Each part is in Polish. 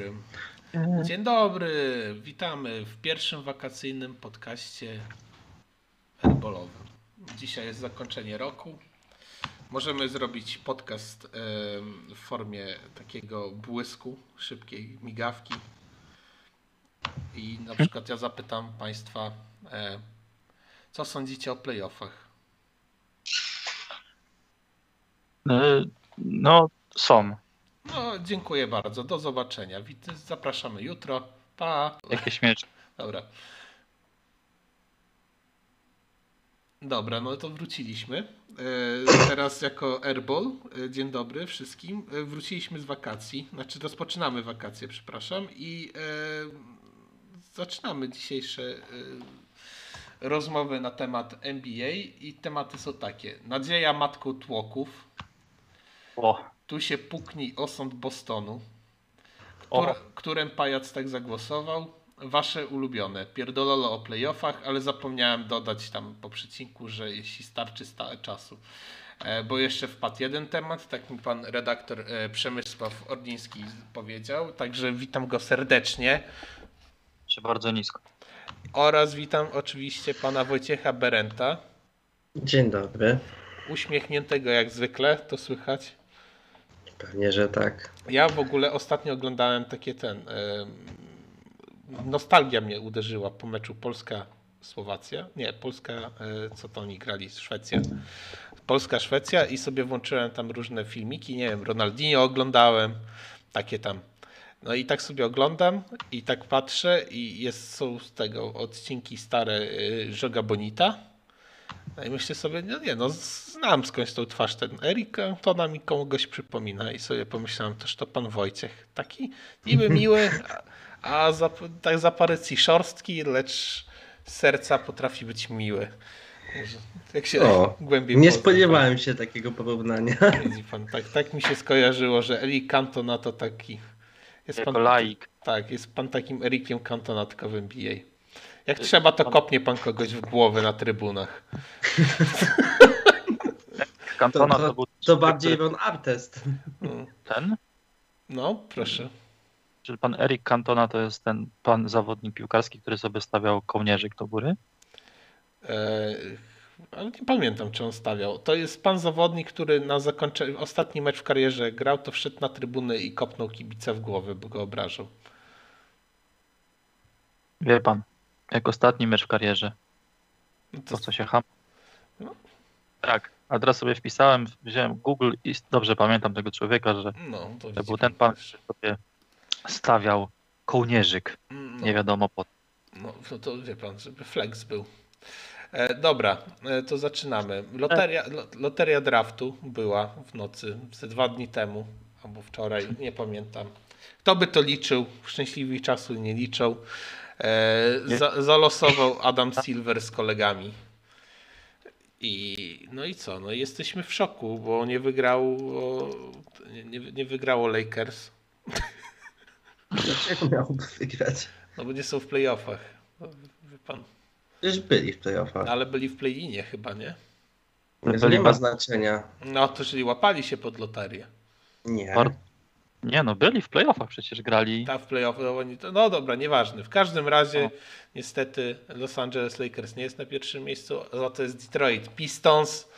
dobry. Dzień dobry. Witamy w pierwszym wakacyjnym podcaście herbolowym. Dzisiaj jest zakończenie roku. Możemy zrobić podcast w formie takiego błysku, szybkiej migawki. I na przykład ja zapytam Państwa, co sądzicie o playoffach? E, No, są. No, dziękuję bardzo. Do zobaczenia. Wit- Zapraszamy jutro. Pa. Jakieś miecze. Dobra. Dobra, no to wróciliśmy. E, Teraz jako Airball. E, Dzień dobry wszystkim. E, Wróciliśmy z wakacji. Znaczy rozpoczynamy wakacje, przepraszam. I e, zaczynamy dzisiejsze e, rozmowy na temat NBA. I tematy są takie. Nadzieja matką tłoków. O, Tu się puknij osąd Bostonu. Którym pajac tak zagłosował? Wasze ulubione. Pierdololo o playoffach, ale zapomniałem dodać tam po przecinku, że jeśli starczy sta- czasu. E, bo jeszcze wpadł jeden temat, tak mi pan redaktor e, Przemysław Ordiński powiedział. Także witam go serdecznie. się bardzo nisko. Oraz witam oczywiście pana Wojciecha Berenta. Dzień dobry. Uśmiechniętego jak zwykle, to słychać. Pewnie, że tak. Ja w ogóle ostatnio oglądałem takie ten. nostalgia mnie uderzyła po meczu Polska-Słowacja. Nie, Polska, e, co to oni grali? Szwecja. Polska-Szwecja i sobie włączyłem tam różne filmiki. Nie wiem, Ronaldinho oglądałem, takie tam. No i tak sobie oglądam i tak patrzę i jest, są z tego odcinki stare y, Żoga Bonita. No i myślę sobie, no nie, no znam skądś tą twarz ten Erik Cantona mi kogoś przypomina i sobie pomyślałem, też to pan Wojciech. Taki niby miły, a, a za, tak za parę szorstki, lecz z serca potrafi być miły. Jak się O, głębiej Nie poznam, spodziewałem się takiego porównania. to pan, tak, tak mi się skojarzyło, że Erik Cantona to taki. Jest Jako pan, laik. tak, jest pan takim Erikiem Cantona tylko w NBA. Jak trzeba, to kopnie pan kogoś w głowę na trybunach. To, Kantona to, to, był to bardziej Ron Artest. Mm. ten? No, proszę. Czy pan Erik Cantona to jest ten pan zawodnik piłkarski, który sobie stawiał kołnierzyk do góry? E, ale nie pamiętam, czy on stawiał. To jest pan zawodnik, który na zakończenie, ostatni mecz w karierze grał, to wszedł na trybuny i kopnął kibica w głowę, bo go obrażał. Wie pan, jak ostatni mecz w karierze. No To to, co się ham. No. Tak, a teraz sobie wpisałem, wziąłem Google i dobrze pamiętam tego człowieka, że no, to, to był ten pan, który sobie stawiał kołnierzyk. No, Nie wiadomo po no, no to wie pan, żeby flex był. E, dobra, e, to zaczynamy. Loteria, lo, loteria draftu była w nocy, ze dwa dni temu, albo wczoraj, nie pamiętam. Kto by to liczył? Szczęśliwi czasu nie liczą. E, za, zalosował Adam Silver z kolegami. I no i co? No jesteśmy w szoku, bo nie wygrało, nie, nie, nie wygrało Lakers. Dlaczego miałby wygrać? No bo nie są w playoffach. No, wie pan. Przecież byli w playoffach. Ale byli w play-inie chyba, nie? To nie ma znaczenia. No to czyli łapali się pod loterię. Nie. Nie no, byli w playoffach przecież grali. Ta w playoffach, no, no dobra, nieważne. W każdym razie No. niestety Los Angeles Lakers nie jest na pierwszym miejscu, za to jest Detroit Pistons.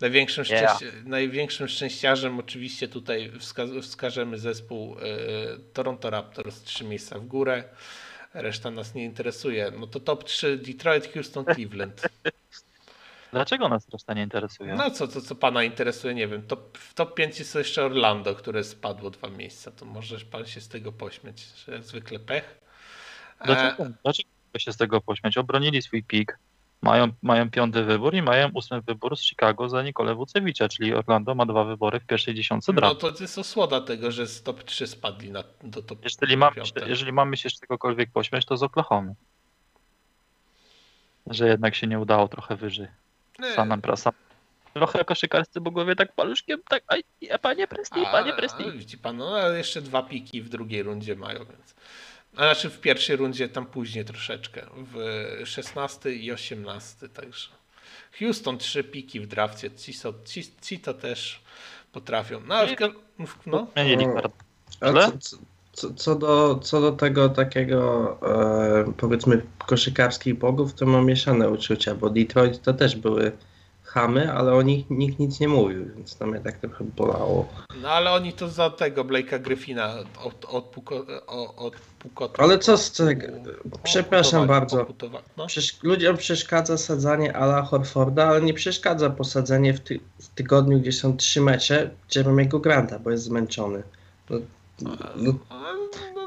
Największym, Yeah. szczęści- największym szczęściarzem oczywiście tutaj wska- wskażemy zespół e, Toronto Raptors, trzy miejsca w górę. Reszta nas nie interesuje. No to top 3 Detroit, Houston, Cleveland. Dlaczego nas reszta nie interesuje? No co, co, co pana interesuje, nie wiem. Top, w top 5 jest jeszcze Orlando, które spadło dwa miejsca. To możesz pan się z tego pośmiać, że jak zwykle pech. E, Dlaczego, dlaczego się z tego pośmiać? Obronili swój pik, mają, mają piąty wybór i mają ósmy wybór z Chicago za Nikolę Wucewicza, czyli Orlando ma dwa wybory w pierwszej dziesiątce no draftu. to jest osłoda tego, że z top 3 spadli na, do top Jeżeli mamy, się, jeżeli mamy się z czegokolwiek pośmiać, to z Oklahomy. Że jednak się nie udało trochę wyżej. Nie. Sam, sam, trochę koszykarscy bogowie tak paluszkiem, tak, aj, panie Presti, panie Presti. A, widzi pan, no ale jeszcze dwa piki w drugiej rundzie mają, więc. A znaczy w pierwszej rundzie tam później troszeczkę. W 16 i 18 także. Houston trzy piki w drafcie. Ci, so, ci, ci to też potrafią. No, ale no. No. kart- A Źle? co, co, co, co, do, co do tego takiego e, powiedzmy koszykarskich bogów, to mam mieszane uczucia, bo Detroit to też były chamy, ale o nich nikt nic nie mówił, więc to mnie tak trochę bolało. No ale oni to za tego Blake'a Griffina od, odpuko. Ale co z tego? Przepraszam bardzo. No. Przecież ludziom przeszkadza sadzanie ala Horforda, ale nie przeszkadza posadzenie w, ty w tygodniu, gdzie są trzy mecze Jeremiego Granta, bo jest zmęczony. No, no,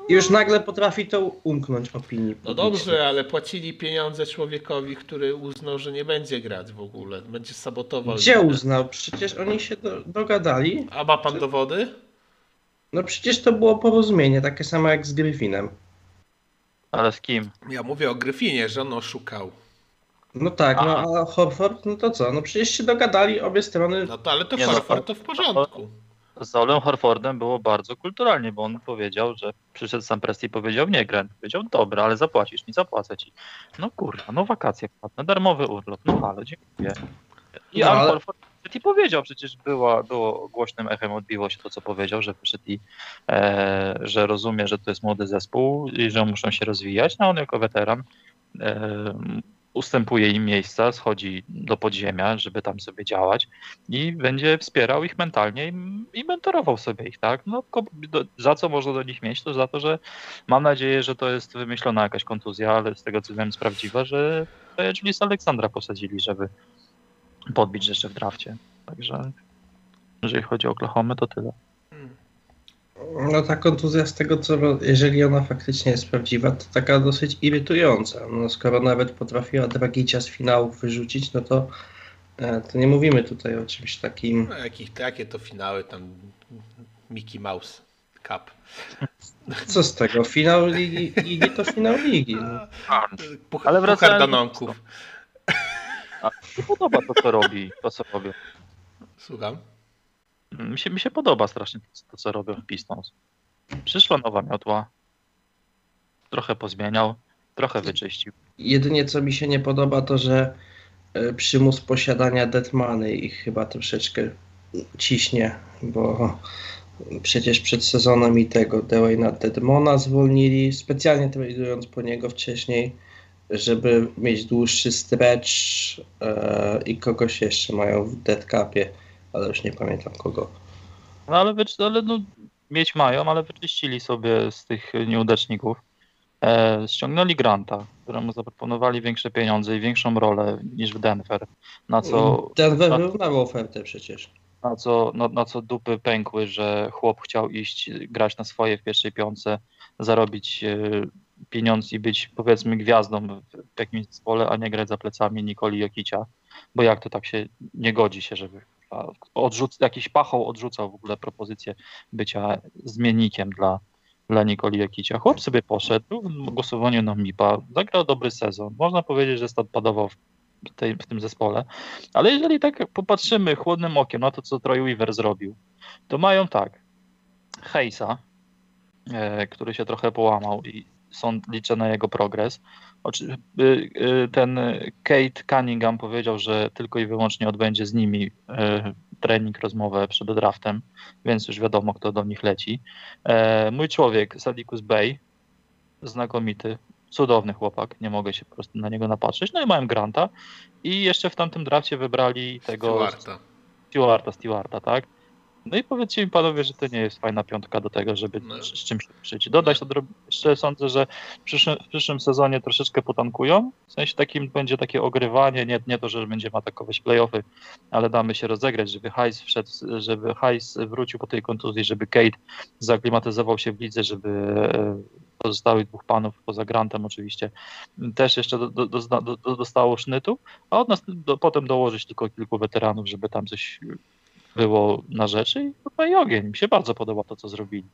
i już nagle potrafi to umknąć opinii. no dobrze, ale płacili pieniądze człowiekowi, który uznał, że nie będzie grać w ogóle. Będzie sabotował. Gdzie ligę. uznał? Przecież oni się do, dogadali. A ma pan dowody? No przecież to było porozumienie, takie samo jak z Griffinem. Ale z kim? Ja mówię o Gryfinie, że on oszukał. No tak, no a Horford, no to co? No przecież się dogadali obie strony. No to ale to Nie, no, Horford to w porządku. Z Olem Horfordem było bardzo kulturalnie, bo on powiedział, że przyszedł sam Presti i powiedział, nie Grant. Powiedział, dobra, ale zapłacisz mi, zapłacę ci. No kurwa, no wakacje płatne, darmowy urlop, no halo, dziękuję. I No, Al ale- Horford i powiedział, przecież była, było głośnym echem odbiło się to, co powiedział, że wyszedł i e, że rozumie, że to jest młody zespół i że muszą się rozwijać, no on jako weteran e, ustępuje im miejsca, schodzi do podziemia, żeby tam sobie działać i będzie wspierał ich mentalnie i, i mentorował sobie ich, tak? No, do, za co można do nich mieć? To za to, że mam nadzieję, że to jest wymyślona jakaś kontuzja, ale z tego co wiem jest prawdziwa, że czyli z Aleksandra posadzili, żeby podbić jeszcze w drafcie. Także jeżeli chodzi o Oklahoma, to tyle. No ta kontuzja z tego co, jeżeli ona faktycznie jest prawdziwa, to taka dosyć irytująca. No skoro nawet potrafiła Dragicia z finałów wyrzucić, no to, e, to nie mówimy tutaj o czymś takim. No, jakich, jakie to finały tam Mickey Mouse Cup. Co z tego? Finał ligi, ligi to finał ligi. No. Puch, Ale wracając do danonków. A mi się podoba to, co robi, to co robią. Słucham. Mi się, mi się podoba strasznie to, co robią w Pistons. Przyszła nowa miotła, trochę pozmieniał, trochę wyczyścił. Jedynie co mi się nie podoba, to że e, przymus posiadania Deadmany ich chyba troszeczkę ciśnie, bo przecież przed sezonem i tego Dwayna Deadmona zwolnili, specjalnie tradując po niego wcześniej, żeby mieć dłuższy stretch e, i kogoś jeszcze mają w deadcapie, ale już nie pamiętam kogo. No ale, wycz- ale no, mieć mają, ale wyczyścili sobie z tych nieudaczników. E, ściągnęli Granta, któremu zaproponowali większe pieniądze i większą rolę niż w Denver, na co, Denver na- wyrównał ofertę przecież. na co, no, na co dupy pękły, że chłop chciał iść grać na swoje w pierwszej piątce, zarobić e, pieniądz i być powiedzmy gwiazdą w jakimś zespole, a nie grać za plecami Nikoli Jokicia, bo jak to tak się nie godzi się, żeby odrzuc, jakiś pachoł odrzucał w ogóle propozycję bycia zmiennikiem dla, dla Nikoli Jokicia. Chłop sobie poszedł w głosowaniu na MIPA, zagrał dobry sezon. Można powiedzieć, że statpadował w, w tym zespole, ale jeżeli tak popatrzymy chłodnym okiem na to, co Troy Weaver zrobił, to mają tak, Hejsa, e, który się trochę połamał i są, liczę na jego progres. Y, y, ten Kate Cunningham powiedział, że tylko i wyłącznie odbędzie z nimi y, trening, rozmowę przed draftem, więc już wiadomo, kto do nich leci. E, mój człowiek, Sadikus Bey, znakomity, cudowny chłopak, nie mogę się po prostu na niego napatrzeć. No i mają Granta i jeszcze w tamtym drafcie wybrali tego Stewarta. Stewarta, Stewarta, tak? No i powiedzcie mi panowie, że to nie jest fajna piątka do tego, żeby No. z, czymś ruszyć. Dodać to jeszcze sądzę, że w przyszłym, w przyszłym sezonie troszeczkę potankują. W sensie takim będzie takie ogrywanie, nie, nie to, że będziemy atakować playoffy, ale damy się rozegrać, żeby Hajs wszedł, żeby Hajs wrócił po tej kontuzji, żeby Kate zaklimatyzował się w lidze, żeby e, pozostałych dwóch panów, poza Grantem oczywiście, też jeszcze do, do, do, do, dostało sznytu, a od nas potem dołożyć tylko kilku weteranów, żeby tam coś było na rzeczy i chyba i ogień. Mi się bardzo podoba to, co zrobili.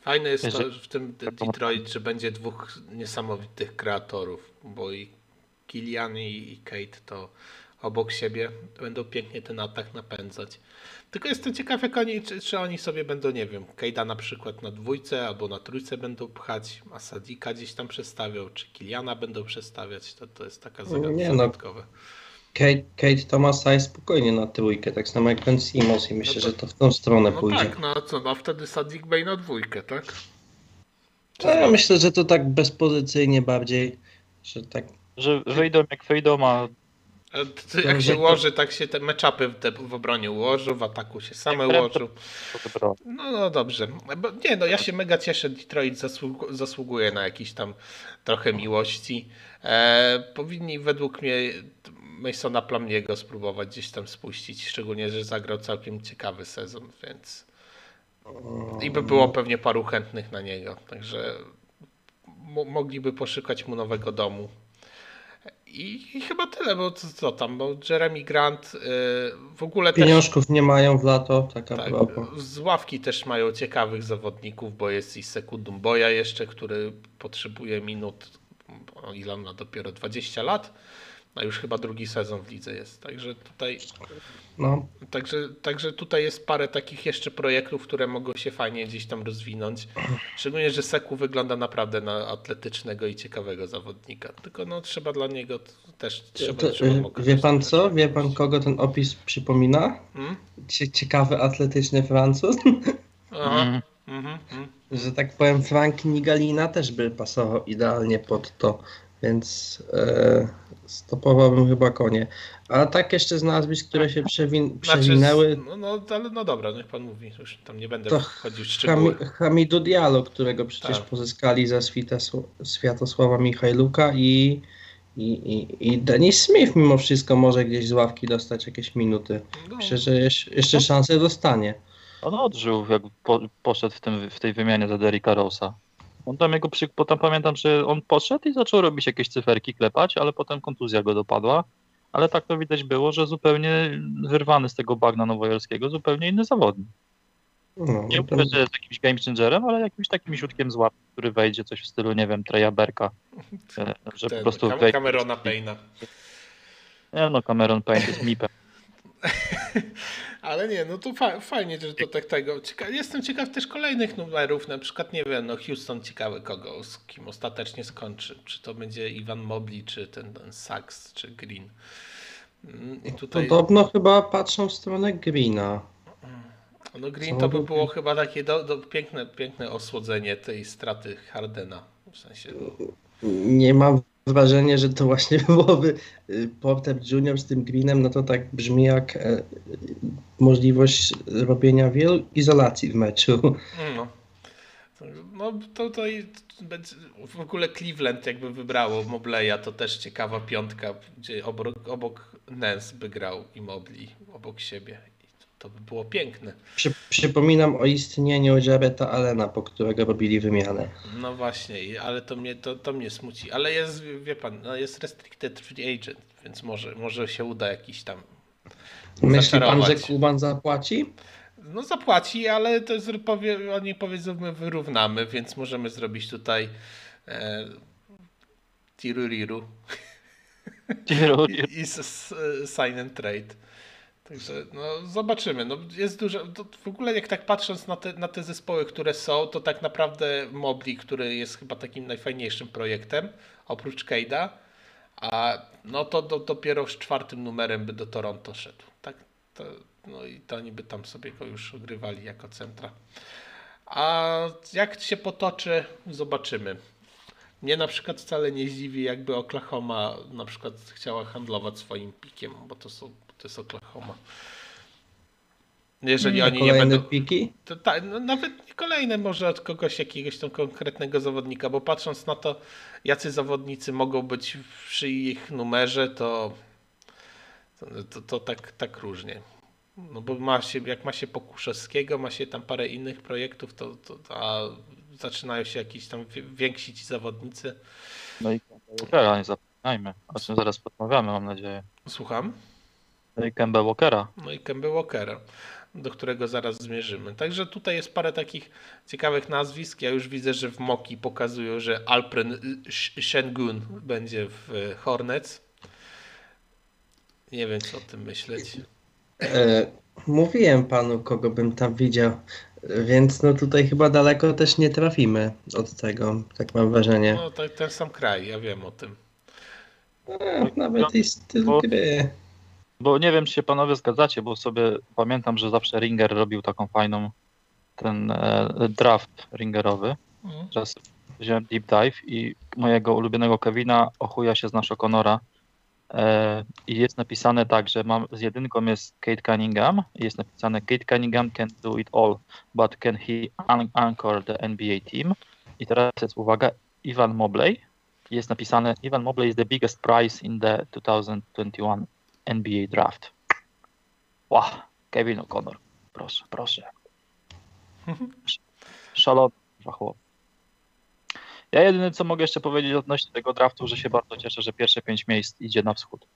Fajne jest to w tym Detroit, że będzie dwóch niesamowitych kreatorów, bo i Kilian i Kate to obok siebie będą pięknie ten atak napędzać. Tylko jestem ciekaw, jak oni, czy, czy oni sobie będą, nie wiem, Kate'a na przykład na dwójce albo na trójce będą pchać, a Sadika gdzieś tam przestawią, czy Kiliana będą przestawiać, to, to jest taka Nie, zagadka. no. Kate, Kate Thomas spokojnie na trójkę, tak samo jak Ben Simmons i myślę, No to- że to w tą stronę No pójdzie. tak, no co, no wtedy Sadik Bay na dwójkę, tak? No, ja myślę, że to tak bezpozycyjnie bardziej, że tak Że wyjdą jak wyjdą, a A t- Jak się ułoży, tak się te meczapy w, w obronie ułożą, w ataku się same ułożą. to. No, no dobrze. Bo, nie, no ja się mega cieszę. Detroit zasług- zasługuje na jakiś tam trochę miłości. E, powinni według mnie Masona Plumniego spróbować gdzieś tam spuścić, szczególnie, że zagrał całkiem ciekawy sezon, więc i by było pewnie paru chętnych na niego, także mo- mogliby poszukać mu nowego domu. I, I chyba tyle, bo co, co tam, bo Jeremy Grant y, w ogóle też... pieniążków nie mają w lato, taka Tak, z ławki też mają ciekawych zawodników, bo jest i Sekundum Boja jeszcze, który potrzebuje minut, ile on ma dopiero 20 lat, a już chyba drugi sezon w lidze jest, także tutaj, No, także, także tutaj jest parę takich jeszcze projektów, które mogą się fajnie gdzieś tam rozwinąć, szczególnie, że Seku wygląda naprawdę na atletycznego i ciekawego zawodnika, tylko no trzeba dla niego też, trzeba, to, trzeba y, wie pan co? Wie pan kogo ten opis przypomina? Hmm? Cie- Ciekawy atletyczny Francuz? Aha. Mhm, mhm. że tak powiem, Frank Nigalina też by pasował idealnie pod to, więc e, stopowałbym chyba konie. A tak jeszcze z nazwisk, które się przewin- przewinęły, Znaczy, no, no, ale no dobra, niech pan mówi, już tam nie będę wchodził w Hami- szczegóły. Hamidu Diallo, którego przecież Tak. pozyskali Światosł- Światosława Michajluka i, i, i, i Denis Smith mimo wszystko może gdzieś z ławki dostać jakieś minuty. No, Myślę, że jeszcze szansę dostanie. On odżył, jak po, poszedł w, tym, w tej wymianie za Derricka Rosa. On tam jego przy, potem pamiętam, że on poszedł i zaczął robić jakieś cyferki, klepać, ale potem kontuzja go dopadła. Ale tak to widać było, że zupełnie wyrwany z tego bagna nowojorskiego, zupełnie inny zawodnik. No, Nie to- mówię, że jest jakimś game changerem, ale jakimś takim ziutkiem z łap, który wejdzie coś w stylu, nie wiem, Treya Berka. E, Że po prostu Cam- wejdzie. Camerona Payna. Nie no, Cameron Payne jest mipem. Ale nie, no to fa- fajnie, że to tak tego. Cieka- jestem ciekaw też kolejnych numerów, na przykład nie wiem, no Houston ciekawy kogo, z kim ostatecznie skończy. Czy to będzie Ivan Mobley, czy ten, ten Sachs, czy Green. Mm, I tutaj, Podobno chyba patrzą w stronę Greena. no Green to by było chyba takie do, do, piękne, piękne osłodzenie tej straty Hardena. W sensie, Nie mam wrażenia, że to właśnie byłoby y, Porter Junior z tym Greenem, no to tak brzmi jak e, możliwość robienia wielu izolacji w meczu. No. No to, to w ogóle Cleveland jakby wybrało Mobleya, to też ciekawa piątka, gdzie obok, obok Nance by grał i Mobley obok siebie. To, by było piękne. Przy, przypominam o istnieniu Jareta Allena, po którego robili wymianę. No właśnie, ale to mnie, to, to mnie smuci. Ale jest, wie pan, no jest restricted free agent, więc może, może się uda jakiś tam Myśli pan, że. Kuban zapłaci? No zapłaci, ale to jest, powie, oni powiedzą, my wyrównamy, więc możemy zrobić tutaj e, tiruriru. i, i s, s, sign and trade. Także no, zobaczymy. No, jest dużo. W ogóle jak tak patrząc na te, na te zespoły, które są, to tak naprawdę Mobley, który jest chyba takim najfajniejszym projektem, oprócz Cade'a, a no to do, dopiero z czwartym numerem by do Toronto szedł. Tak, to, no i to oni by tam sobie go już ogrywali jako centra. A jak się potoczy, zobaczymy. Mnie na przykład wcale nie zdziwi, jakby Oklahoma na przykład chciała handlować swoim pikiem, bo to, są, to jest Oklahoma. Jeżeli oni nie będą. piki? To, tak, no, nawet kolejne, może od kogoś jakiegoś tam konkretnego zawodnika, bo patrząc na to, jacy zawodnicy mogą być przy ich numerze, to, to, to, tak, tak różnie. No bo ma się, jak ma się Pokuszewskiego, ma się tam parę innych projektów, to, to, a zaczynają się jakieś tam wi- więksi ci zawodnicy. No i Walkera nie zapominajmy, o czym zaraz porozmawiamy, mam nadzieję. Słucham? No i Kemba Walkera. No i Kemba Walkera, do którego zaraz zmierzymy. Także tutaj jest parę takich ciekawych nazwisk. Ja już widzę, że w Moki pokazują, że Alpren Sh- Shengun będzie w Hornets. Nie wiem, co o tym myśleć. E, mówiłem panu, kogo bym tam widział, więc no tutaj chyba daleko też nie trafimy od tego, tak mam wrażenie. No, to, ten sam kraj, ja wiem o tym. E, nawet i styl Bo- gry. Bo nie wiem, czy się panowie zgadzacie, bo sobie pamiętam, że zawsze Ringer robił taką fajną ten e, draft ringerowy. Mhm. Teraz wziąłem deep dive i mojego ulubionego Kevina ochuja się z naszego Conora. E, I jest napisane tak, że mam, z jedynką jest Kate Cunningham i jest napisane Kate Cunningham can do it all, but can he un- anchor the NBA team? I teraz jest uwaga, Ivan Mobley. Jest napisane Ivan Mobley is the biggest prize in the 2021 NBA draft. Wow, Kevin O'Connor. Proszę, proszę. Szalony chłop. Ja jedyne co mogę jeszcze powiedzieć odnośnie tego draftu, że się bardzo cieszę, że pierwsze pięć miejsc idzie na wschód.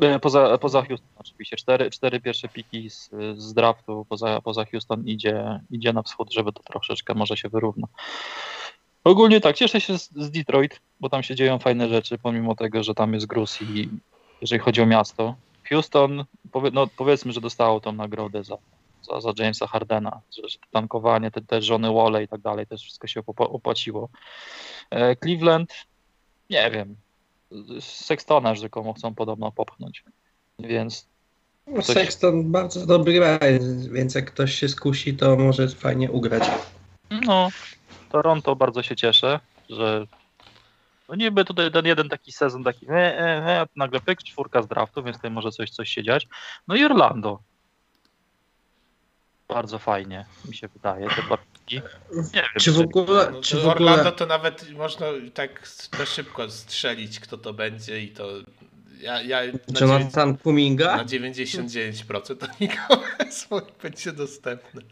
E, Poza, poza Houston oczywiście. Cztery, cztery pierwsze piki z, z draftu poza, poza Houston idzie, idzie na wschód, żeby to troszeczkę może się wyrówna. Ogólnie tak, cieszę się z, z Detroit, bo tam się dzieją fajne rzeczy, pomimo tego, że tam jest gruz i jeżeli chodzi o miasto. Houston, powie, no powiedzmy, że dostało tą nagrodę za, za, za Jamesa Hardena, że, że tankowanie, te, te żony Wall i tak dalej, też wszystko się opłaciło. E, Cleveland, nie wiem, Sextona rzekomo chcą podobno popchnąć, więc No, Coś- Sexton bardzo dobry gra, więc jak ktoś się skusi, to może fajnie ugrać. no, Toronto bardzo się cieszę, że no niby tutaj ten jeden taki sezon taki e, e, e, nagle pyk, czwórka z draftu, więc tutaj może coś, coś się dziać. No i Orlando. Bardzo fajnie, mi się wydaje, te barwki. Nie wiem, Czy w ogóle, No czy to w ogóle Orlando to nawet można tak na szybko strzelić, kto to będzie i to ja, ja na, Jonathan dziewię- Kuminga? na 99% to nikogo będzie dostępny.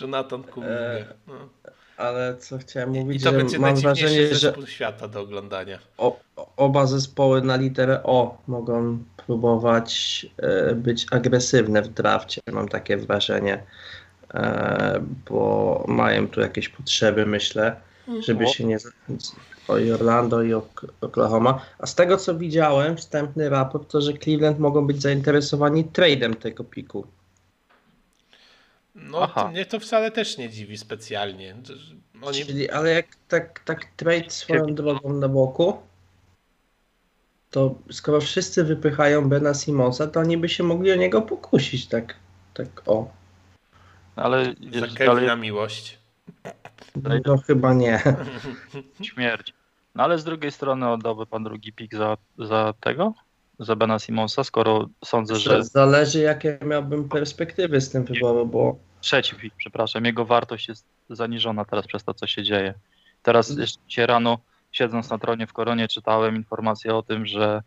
Jonathan Kuminga. E, No. Ale co chciałem I mówić, to że będzie mam wrażenie, że zespół świata do oglądania. o, oba zespoły na literę O mogą próbować e, być agresywne w drafcie. Mam takie wrażenie, e, bo mają tu jakieś potrzeby, myślę, żeby O. się nie. O i Orlando i Ok- Oklahoma. A z tego co widziałem, wstępny raport to, że Cleveland mogą być zainteresowani tradem tego piku. No Aha. to mnie to wcale też nie dziwi specjalnie. Oni, Czyli, ale jak tak, tak trade swoją drogą na boku, to skoro wszyscy wypychają Bena Simonsa, to oni by się mogli o niego pokusić, tak, tak o. ale, za ale Kevina miłość. No chyba nie. śmierć. No ale z drugiej strony oddałby pan drugi pik za, za tego? Za Bena Simonsa, skoro sądzę, że Zależy jakie miałbym perspektywy z tym wyboru, bo trzeci pik, przepraszam, jego wartość jest zaniżona teraz przez to, co się dzieje. Teraz jeszcze dzisiaj rano, siedząc na tronie w Koronie, czytałem informację o tym, że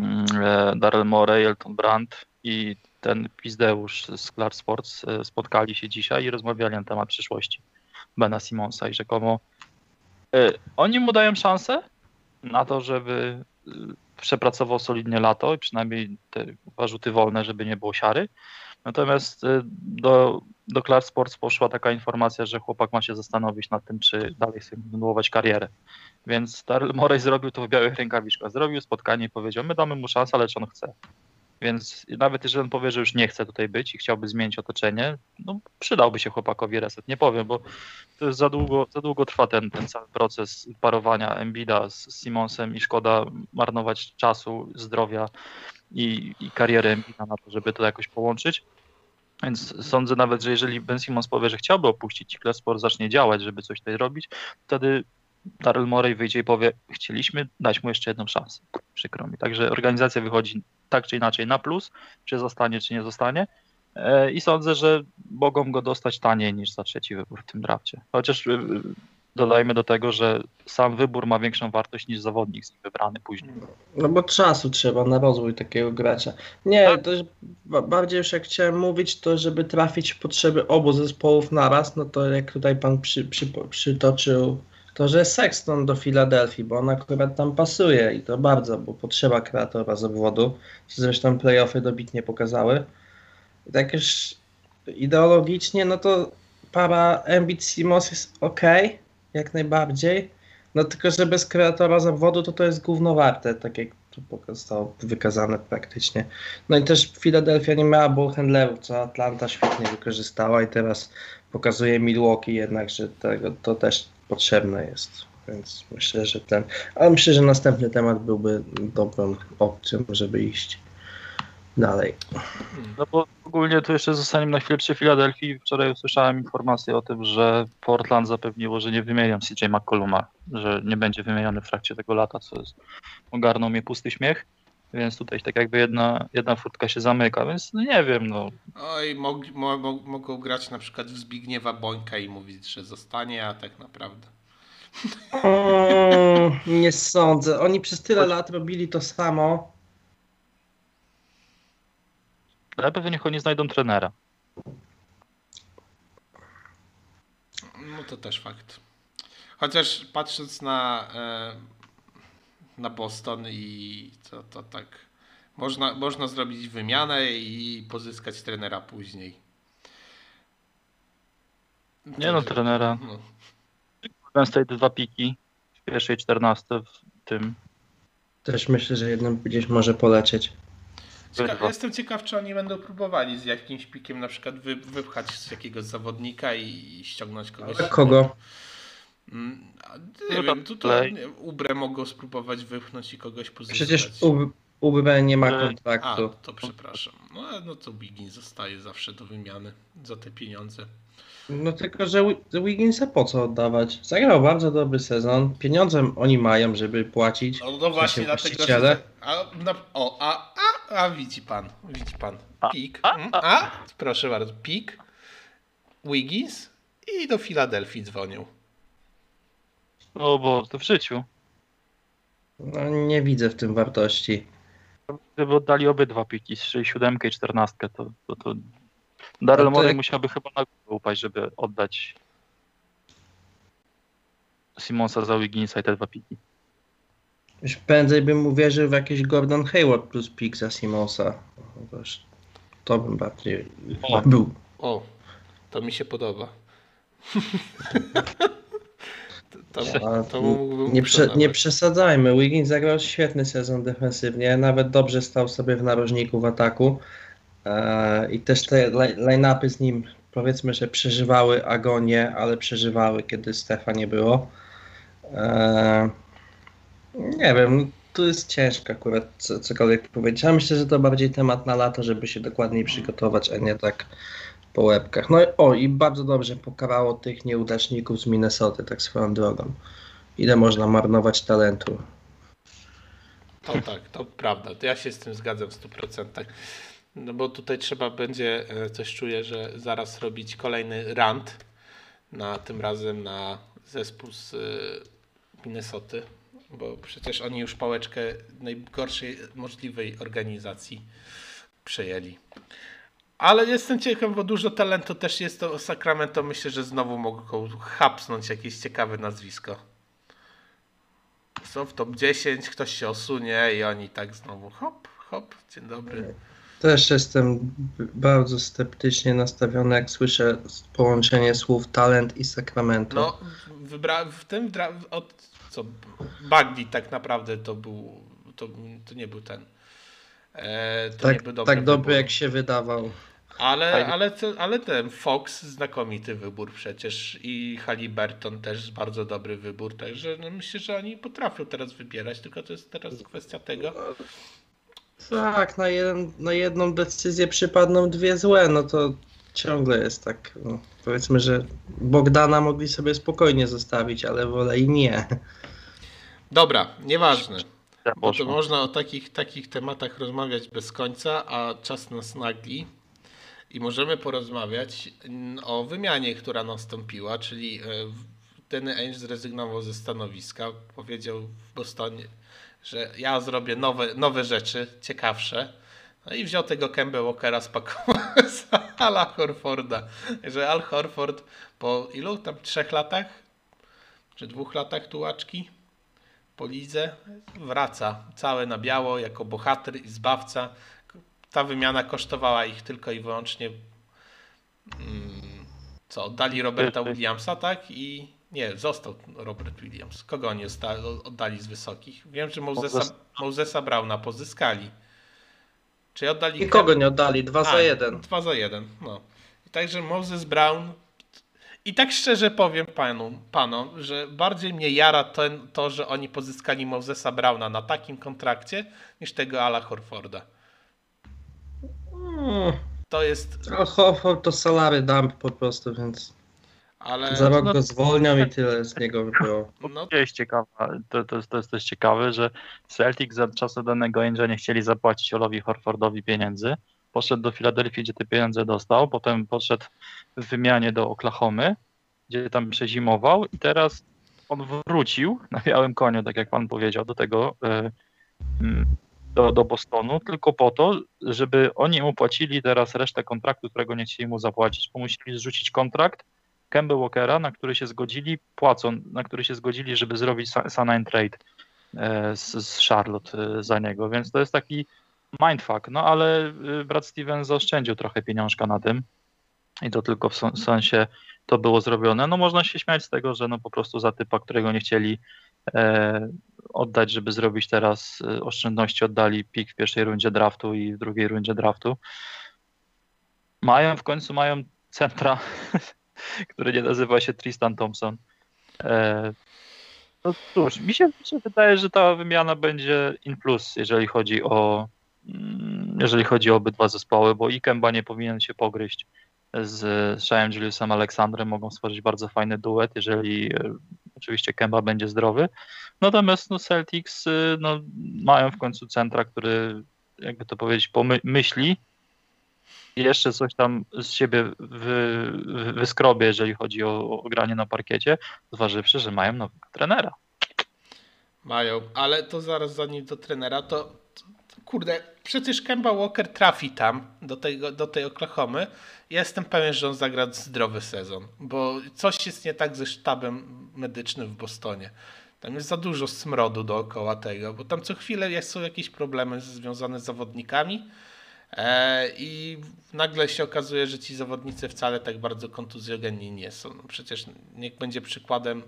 mm, e, Daryl Morey, Elton Brand i ten Pizdeusz z Clark Sports e, spotkali się dzisiaj i rozmawiali na temat przyszłości Bena Simonsa i rzekomo e, oni mu dają szansę na to, żeby przepracował solidnie lato i przynajmniej te warzuty wolne, żeby nie było siary. Natomiast e, do, do Clark Sports poszła taka informacja, że chłopak ma się zastanowić nad tym, czy dalej chce kontynuować karierę. Więc Daryl Morey zrobił to w białych rękawiczkach. Zrobił spotkanie i powiedział, my damy mu szansę, ale czy on chce. Więc nawet jeżeli on powie, że już nie chce tutaj być i chciałby zmienić otoczenie, no przydałby się chłopakowi reset. Nie powiem, bo to jest za długo, za długo trwa ten, ten cały proces parowania Embida z Simonsem i szkoda marnować czasu, zdrowia i, i karierę Embida na to, żeby to jakoś połączyć. Więc sądzę nawet, że jeżeli Ben Simmons powie, że chciałby opuścić Sport zacznie działać, żeby coś tutaj robić, wtedy Daryl Morey wyjdzie i powie, chcieliśmy dać mu jeszcze jedną szansę. Przykro mi. Także organizacja wychodzi tak czy inaczej na plus, czy zostanie, czy nie zostanie. E, I sądzę, że mogą go dostać taniej niż za trzeci wybór w tym drafcie. Chociaż y, dodajmy do tego, że sam wybór ma większą wartość niż zawodnik z nim wybrany później. No bo czasu trzeba na rozwój takiego gracza. Nie, Tak. to bardziej już jak chciałem mówić, to żeby trafić w potrzeby obu zespołów naraz, no to jak tutaj pan przy, przy, przytoczył to, że Sexton do Filadelfii, bo on akurat tam pasuje i to bardzo, bo potrzeba kreatora zawodu, co zresztą playoffy dobitnie pokazały. I tak już ideologicznie, no to para Embiid Simons jest ok, jak najbardziej. No tylko, że bez kreatora zawodu to to jest gówno warte, tak jak tu zostało wykazane praktycznie. No i też Philadelphia nie miała ballhandlerów, co Atlanta świetnie wykorzystała i teraz pokazuje Milwaukee jednak, że tego, to też potrzebne jest. Więc myślę, że ten. Ale myślę, że następny temat byłby dobrą opcją, żeby iść. dalej. No bo ogólnie to jeszcze zostaniemy na chwilę przy Filadelfii. Wczoraj usłyszałem informację o tym, że Portland zapewniło, że nie wymienią CJ McColluma, że nie będzie wymieniony w trakcie tego lata, co jest, ogarnął mnie pusty śmiech. Więc tutaj tak jakby jedna, jedna furtka się zamyka, więc no nie wiem, no. Oj, mogli, mo, mo, mogą grać na przykład w Zbigniewa Bońka i mówić, że zostanie, a tak naprawdę. Mm, nie sądzę. Oni przez tyle lat robili to samo. Ale pewnie niech oni znajdą trenera. No to też fakt. Chociaż patrząc na, e, na Boston i to, to tak można, można zrobić wymianę i pozyskać trenera później. Nie no, trenera. No. Golden State dwa piki w pierwszej 14 w tym. Też myślę, że jednym gdzieś może polecieć. Cieka- jestem ciekaw, czy oni będą próbowali z jakimś pikiem na przykład wy, wypchać z jakiegoś zawodnika i ściągnąć kogoś. A kogo? Mm, a No Nie to wiem, tu to play. nie, Ubre mogą spróbować wypchnąć i kogoś pozyskać. Przecież U- UBB nie ma E, A, kontraktu. to przepraszam. No, no to Bigin zostaje zawsze do wymiany za te pieniądze. No tylko, że Wi- Wigginsa po co oddawać? Zagrał bardzo dobry sezon. Pieniądze oni mają, żeby płacić. No, no właśnie, dlatego, że... A, na, o, a, a, a widzi pan, widzi pan. A, Pik. a, mm, a. A, proszę bardzo, Pik, Wiggins i do Filadelfii dzwonią. No bo to w życiu. No, nie widzę w tym wartości. Gdyby oddali obydwa piki, 7 i 14, to, to, to Daryl No to Morey jak- musiałby chyba na głowę upaść, żeby oddać Simonsa za Wigginsa i te dwa piki. Już prędzej bym uwierzył w jakiś Gordon Hayward plus pick za Simonsa. To bym bardziej O. był. O, to mi się podoba. to, to, to nie, prze, nie przesadzajmy. Wiggins zagrał świetny sezon defensywnie. Nawet dobrze stał sobie w narożniku w ataku. E, I też te li- line-upy z nim powiedzmy, że przeżywały agonię, ale przeżywały, kiedy Stefa nie było. E, nie wiem, tu jest ciężko akurat co, cokolwiek powiedzieć. Ja myślę, że to bardziej temat na lato, żeby się dokładniej przygotować, a nie tak po łebkach. No o, i bardzo dobrze pokarało tych nieudaczników z Minnesoty, tak swoją drogą. Ile można marnować talentu. To tak, to prawda. Ja się z tym zgadzam w 100%. No bo tutaj trzeba będzie, e, coś czuję, że zaraz robić kolejny rant, na tym razem na zespół z e, Minnesoty, bo przecież oni już pałeczkę najgorszej możliwej organizacji przejęli. Ale jestem ciekaw, bo dużo talentu też jest to Sacramento. Myślę, że znowu mogą hapsnąć jakieś ciekawe nazwisko. Są w top 10, ktoś się osunie i oni tak znowu hop, hop, dzień dobry. Też jestem bardzo sceptycznie nastawiony, jak słyszę połączenie słów talent i Sacramento. No, wybra w tym od co Bagdi tak naprawdę to był to, to nie był ten. E, tak tak dobry, wybór. jak się wydawał. Ale, ale, co- ale ten Fox znakomity wybór przecież i Halliburton też bardzo dobry wybór, także no myślę, że oni potrafią teraz wybierać, tylko to jest teraz kwestia tego. Tak, na, jeden, na jedną decyzję przypadną dwie złe, no to ciągle jest tak. No, powiedzmy, że Bogdana mogli sobie spokojnie zostawić, ale wolę i nie. Dobra, nieważne. Bo to poszło. można o takich, takich tematach rozmawiać bez końca, a czas nas nagli. I możemy porozmawiać o wymianie, która nastąpiła, czyli e, Danny Ainge zrezygnował ze stanowiska. Powiedział w Bostonie, że ja zrobię nowe, nowe rzeczy, ciekawsze. No i wziął tego Kemba Walkera, spakował z Ala Horforda. Że Al Horford po ilu tam trzech latach? Czy dwóch latach tułaczki? po lidze wraca całe na biało jako bohater i zbawca. Ta wymiana kosztowała ich tylko i wyłącznie mm, co, oddali Roberta Williamsa, tak? I nie, został Robert Williams. Kogo oni oddali z wysokich? Wiem, że Mosesa, Moses- Mosesa Brauna pozyskali. Czy oddali Nikogo nie oddali, dwa za a, jeden. Dwa za jeden, no. I także Moses Brown. I tak szczerze powiem panu, panom, że bardziej mnie jara ten, to, że oni pozyskali Mosesa Browna na takim kontrakcie, niż tego Ala Horforda. To jest, Horford to salary dump po prostu, więc ale za rok no- go zwolnią i tyle z niego by było. no, To jest ciekawe, to, to, jest- to jest też ciekawe, że Celtic za czasów danego Ainge'a nie chcieli zapłacić Olowi Horfordowi pieniędzy. Poszedł do Filadelfii, gdzie te pieniądze dostał, potem podszedł w wymianie do Oklahomy, gdzie tam przezimował i teraz on wrócił na białym koniu, tak jak pan powiedział, do tego e, mm, do, do Bostonu, tylko po to, żeby oni mu płacili teraz resztę kontraktu, którego nie chcieli mu zapłacić, bo musieli zrzucić kontrakt Kemba Walkera, na który się zgodzili, płacą, na który się zgodzili, żeby zrobić sign trade e, z, z Charlotte e, za niego, więc to jest taki mindfuck, no ale e, brat Steven zaoszczędził trochę pieniążka na tym i to tylko w sen- sensie to było zrobione. No można się śmiać z tego, że no po prostu za typa, którego nie chcieli oddać, żeby zrobić teraz e, oszczędności, oddali pik w pierwszej rundzie draftu i w drugiej rundzie draftu. Mają, w końcu mają centra, który nie nazywa się Tristan Thompson. E, no cóż, mi się, mi się wydaje, że ta wymiana będzie in plus, jeżeli chodzi o mm, jeżeli chodzi o obydwa zespoły, bo i Kemba nie powinien się pogryźć z Shaem Juliusem Aleksandrem, mogą stworzyć bardzo fajny duet, jeżeli e, oczywiście Kemba będzie zdrowy. Natomiast no, Celtics y, no, mają w końcu centra, który jakby to powiedzieć, pomyśli jeszcze coś tam z siebie wy, wy, wyskrobie, jeżeli chodzi o, o granie na parkiecie, zważywszy, że mają nowego trenera. mają, ale to zaraz zanim do trenera, to kurde, przecież Kemba Walker trafi tam, do, tego, do tej Oklahomy. Ja jestem pewien, że on zagra zdrowy sezon, bo coś jest nie tak ze sztabem medycznym w Bostonie. Tam jest za dużo smrodu dookoła tego, bo tam co chwilę jest, są jakieś problemy związane z zawodnikami e, i nagle się okazuje, że ci zawodnicy wcale tak bardzo kontuzjogenni nie są. No przecież niech będzie przykładem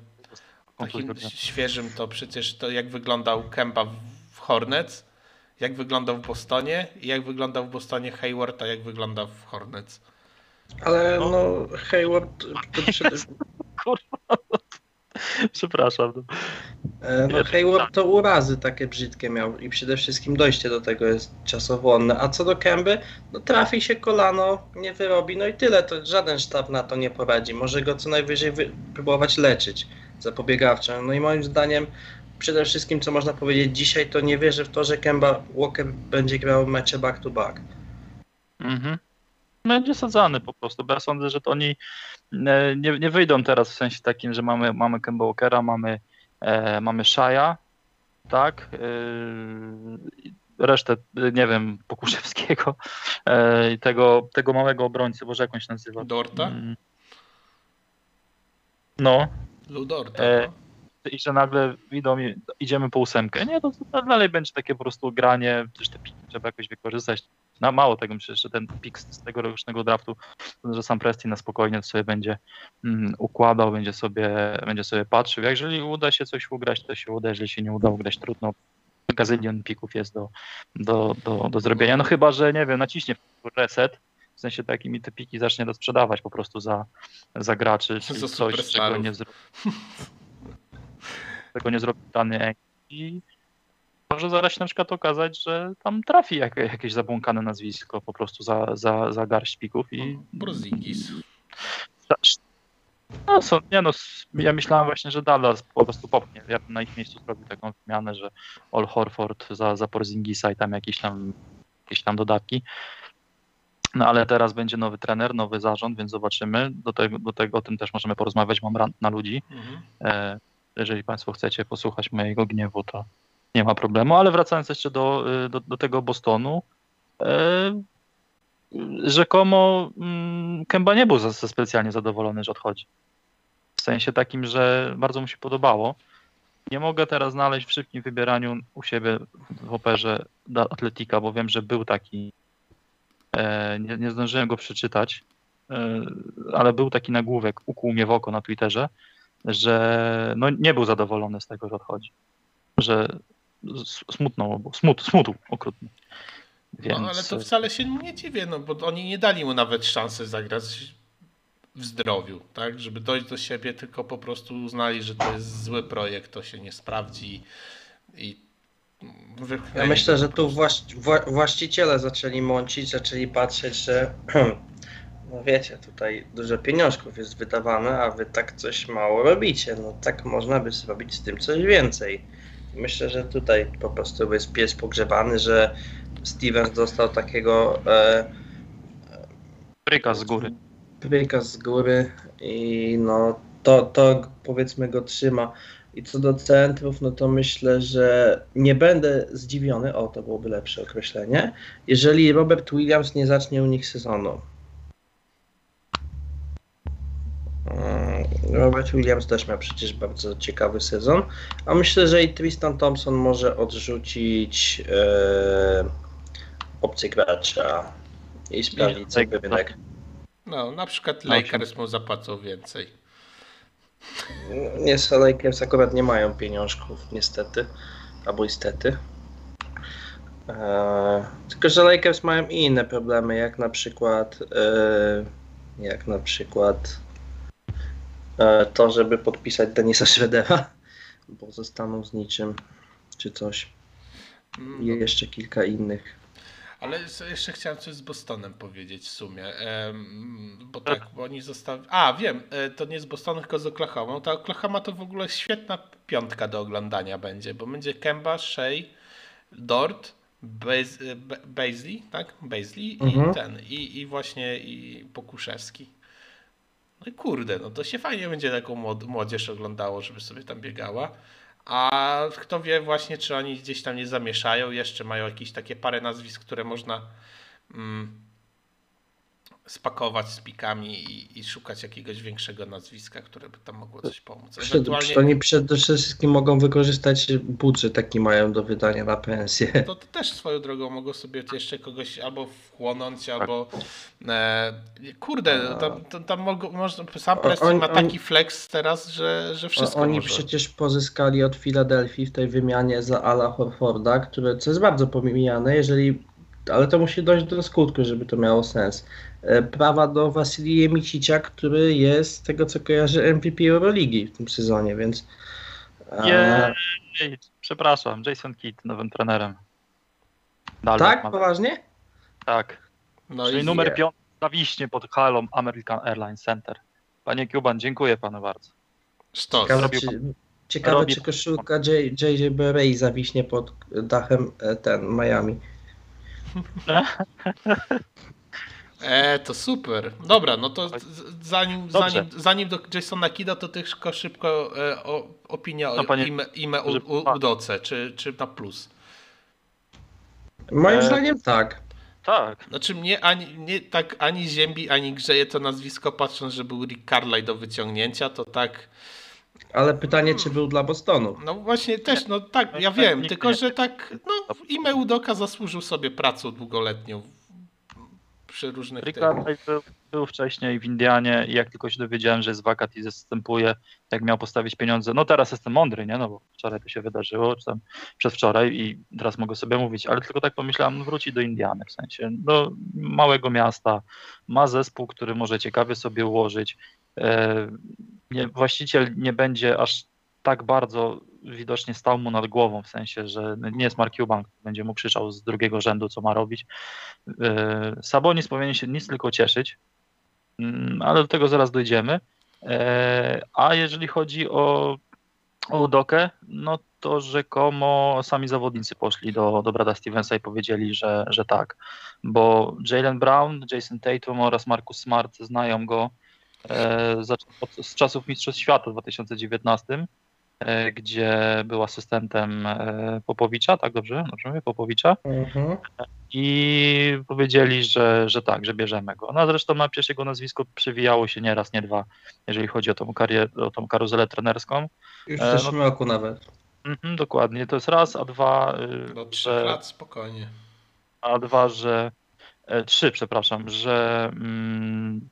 takim świeżym to przecież to jak wyglądał Kemba w- w Hornets, jak wyglądał w Bostonie i jak wyglądał w Bostonie Hayward, a jak wygląda w Hornets. Ale no Hayward to przede, Kurwa. Przepraszam. No. e, no Hayward to urazy takie brzydkie miał i przede wszystkim dojście do tego jest czasochłonne. A co do Kęby, no trafi się kolano, nie wyrobi, no i tyle, to żaden sztab na to nie poradzi. Może go co najwyżej wy- próbować leczyć zapobiegawczo. No i moim zdaniem przede wszystkim, co można powiedzieć dzisiaj, to nie wierzę w to, że Kemba Walker będzie grał mecze back to back. Mhm. Będzie sadzany po prostu, bo ja sądzę, że to oni e, nie, nie wyjdą teraz w sensie takim, że mamy, mamy Kemba Walkera, mamy, e, mamy Shaya, tak, e, resztę, e, nie wiem, Pokuszewskiego e, i tego, tego małego obrońcy, Boże, jak on się nazywa? Dorta? Mm. No, Ludorta. E, no. I że nagle idą, i idziemy po ósemkę. Nie, to, to dalej będzie takie po prostu granie, przecież te piki trzeba jakoś wykorzystać. No mało tego, myślę, że ten pik z tegorocznego draftu, że sam Presti na spokojnie sobie będzie mm, układał, będzie sobie, będzie sobie patrzył. Jak jeżeli uda się coś ugrać, to się uda, jeżeli się nie uda ugrać, trudno. Gazylion pików jest do, do, do, do zrobienia. No chyba, że nie wiem, naciśnie reset, w sensie takimi te piki zacznie to sprzedawać po prostu za, za graczy, czyli Za coś, czego nie zrobi tego nie zrobił dany i może zaraz się na przykład okazać, że tam trafi jak, jakieś zabłąkane nazwisko po prostu za, za, za garść pików i Brozingis. no, są, nie no, ja myślałem właśnie, że Dallas po prostu popnie. Ja na ich miejscu zrobił taką zmianę, że All Horford za, za Porzingisa i tam jakieś tam jakieś tam dodatki. No ale teraz będzie nowy trener, nowy zarząd, więc zobaczymy. Do tego, do tego o tym też możemy porozmawiać. Mam rant na ludzi. Mhm. E, jeżeli Państwo chcecie posłuchać mojego gniewu, to nie ma problemu. Ale wracając jeszcze do, y, do, do tego Bostonu, e, rzekomo mm, Kemba nie był za, za specjalnie zadowolony, że odchodzi. W sensie takim, że bardzo mu się podobało. Nie mogę teraz znaleźć w szybkim wybieraniu u siebie w operze Atletika, bo wiem, że był taki. E, nie, nie zdążyłem go przeczytać, e, ale był taki nagłówek, ukuł mnie w oko na Twitterze, że no, nie był zadowolony z tego, że odchodzi. Że smutno, mu było. smut, smutł okrutnie. Więc, No ale to wcale się nie dziwię, no bo oni nie dali mu nawet szansy zagrać w zdrowiu, tak? Żeby dojść do siebie, tylko po prostu uznali, że to jest zły projekt, to się nie sprawdzi i Ja myślę, że tu prostu. właś, wła, właściciele zaczęli mącić, zaczęli patrzeć, że no wiecie, tutaj dużo pieniążków jest wydawane, a wy tak coś mało robicie. No tak można by zrobić z tym coś więcej. Myślę, że tutaj po prostu jest pies pogrzebany, że Stevens dostał takiego e, Bryka z góry. Pryka z góry i no to, to powiedzmy go trzyma. I co do centrów, no to myślę, że nie będę zdziwiony, o to byłoby lepsze określenie, jeżeli Robert Williams nie zacznie u nich sezonu. Robert Williams też miał przecież bardzo ciekawy sezon, a myślę, że i Tristan Thompson może odrzucić e, opcję gracza i sprawdzić sobie rynek. No, na przykład Lakers mu zapłacą więcej. Nie, Lakers akurat nie mają pieniążków, niestety. Albo istety. Eee, tylko, że Lakers mają i inne problemy, jak na przykład eee, jak na przykład e, to, żeby podpisać Denisa Schroedera, bo zostaną z niczym, czy coś. Mm, I jeszcze kilka innych. Ale jeszcze chciałem coś z Bostonem powiedzieć w sumie. Em, bo tak, bo oni zostali. A, wiem, e, to nie z Bostonu, tylko z Oklahoma. Ta Oklahoma to w ogóle świetna piątka do oglądania będzie, bo będzie Kemba, Shea, Dort, Baz- e, Ba- Bazley, tak? Bazley Mhm. i ten, i, i właśnie i Pokuszewski. No i kurde, no to się fajnie będzie taką młod- młodzież oglądało, żeby sobie tam biegała. A kto wie właśnie, czy oni gdzieś tam nie zamieszają, jeszcze mają jakieś takie parę nazwisk, które można mm, spakować z pikami i, i szukać jakiegoś większego nazwiska, które by tam mogło coś pomóc. Przed, Ewentualnie Oni przede wszystkim mogą wykorzystać budżet, jaki mają do wydania na pensję. to, to też swoją drogą mogą sobie jeszcze kogoś albo wchłonąć, albo e, kurde, tam, tam, tam mogą, można, sam Preston ma taki flex teraz, że, że wszystko Oni może. przecież pozyskali od Filadelfii w tej wymianie za Ala Horforda, które, co jest bardzo pomijane, jeżeli, ale to musi dojść do skutku, żeby to miało sens. E, Prawa do Wasilije Micicia, który jest, z tego co kojarzy, MVP Euroligi w tym sezonie, więc Jej, przepraszam, Jason Kidd, nowym trenerem. Dalej, tak, ma- poważnie? tak. No Czyli i numer nie. 5 zawiśnie pod halą American Airlines Center. Panie Cuban, dziękuję panu bardzo. sztos. Ciekawe, Zrobił czy, ciekawe, robi- czy koszulka J- JJ zawiśnie pod dachem e, ten Miami. E, to super. Dobra, no to zanim, Dobrze. zanim, zanim do Jasona Kida, to tylko szybko e, o, opinia o No, panie- ime, ime u, u, Udoce, czy, czy na plus. Moim E, zdaniem tak. Tak, Znaczy mnie ani, nie tak ani ziębi, ani grzeje to nazwisko, patrząc, że był Rick Carlisle do wyciągnięcia, to tak, Ale pytanie, czy był dla Bostonu? no właśnie też, no tak, No ja tak, wiem, tylko że tak, no ime Udoka zasłużył sobie pracą długoletnią przy różnych Carlisle był, był wcześniej w Indianie i jak tylko się dowiedziałem, że jest wakat i zastępuje, jak miał postawić pieniądze, no teraz jestem mądry, nie, no bo wczoraj to się wydarzyło, czy tam przedwczoraj i teraz mogę sobie mówić, ale tylko tak pomyślałem, no wróci do Indiany, w sensie do małego miasta, ma zespół, który może ciekawie sobie ułożyć, e, nie, właściciel nie będzie aż tak bardzo widocznie stał mu nad głową, w sensie, że nie jest Mark Cuban, będzie mu krzyczał z drugiego rzędu, co ma robić. E, Sabonis powinien się nic tylko cieszyć, Mm, ale do tego zaraz dojdziemy. E, A jeżeli chodzi o, o Udokę, no to rzekomo sami zawodnicy poszli do, do Brada Stevensa i powiedzieli, że, że tak, bo Jalen Brown, Jason Tatum oraz Marcus Smart znają go od, z czasów Mistrzostw Świata w 2019, e, gdzie był asystentem e, Popowicza, tak dobrze? Dobrze mówię? Popowicza Mhm. i powiedzieli, że, że tak, że bierzemy go. No a zresztą na pierwsze jego nazwisko przewijało się nie raz, nie dwa, jeżeli chodzi o tą, karierę, o tą karuzelę trenerską. Już E, w no- zeszłym roku nawet. Mhm, dokładnie, to jest raz, a dwa, y, Do trzech że, lat spokojnie. a dwa, że e, trzy, przepraszam, że mm,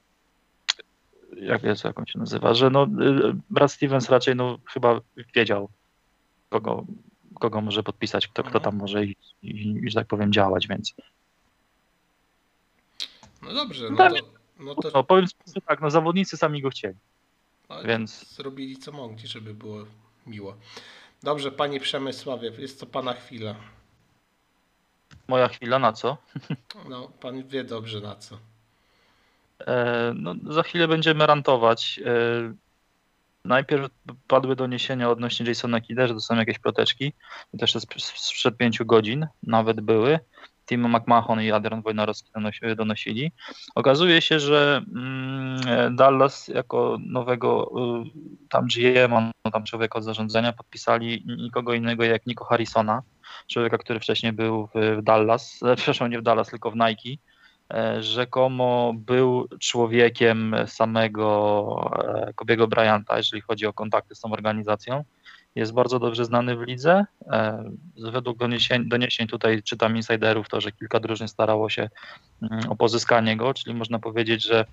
jak jest, jak on się nazywa, że no, y, Brad Stevens raczej no, chyba wiedział, kogo, kogo może podpisać, kto, kto Mhm. tam może i, i, że tak powiem, działać, więc No dobrze, no Tam- to, no to no, powiem tak, no zawodnicy sami go chcieli. no, więc- zrobili co mogli, żeby było miło. Dobrze, panie Przemysławie, jest to pana chwila. Moja chwila na co? No, pan wie dobrze na co. E, no, za chwilę będziemy rantować. E, najpierw padły doniesienia odnośnie Jasona Kida, że to są jakieś proteczki. I też sprzed pięciu godzin nawet były. Tim McMahon i Adrian Wojnarowski donosi- donosili. Okazuje się, że mm, Dallas jako nowego y, tam GM, no, tam człowieka od zarządzania podpisali nikogo innego jak Nico Harrisona, człowieka, który wcześniej był w w Dallas, e, przepraszam, nie w Dallas, tylko w Nike. E, Rzekomo był człowiekiem samego e, Kobiego Bryanta, jeżeli chodzi o kontakty z tą organizacją. Jest bardzo dobrze znany w lidze. E, Według doniesień, doniesień tutaj czytam insiderów to, że kilka drużyn starało się mm, o pozyskanie go, czyli można powiedzieć, że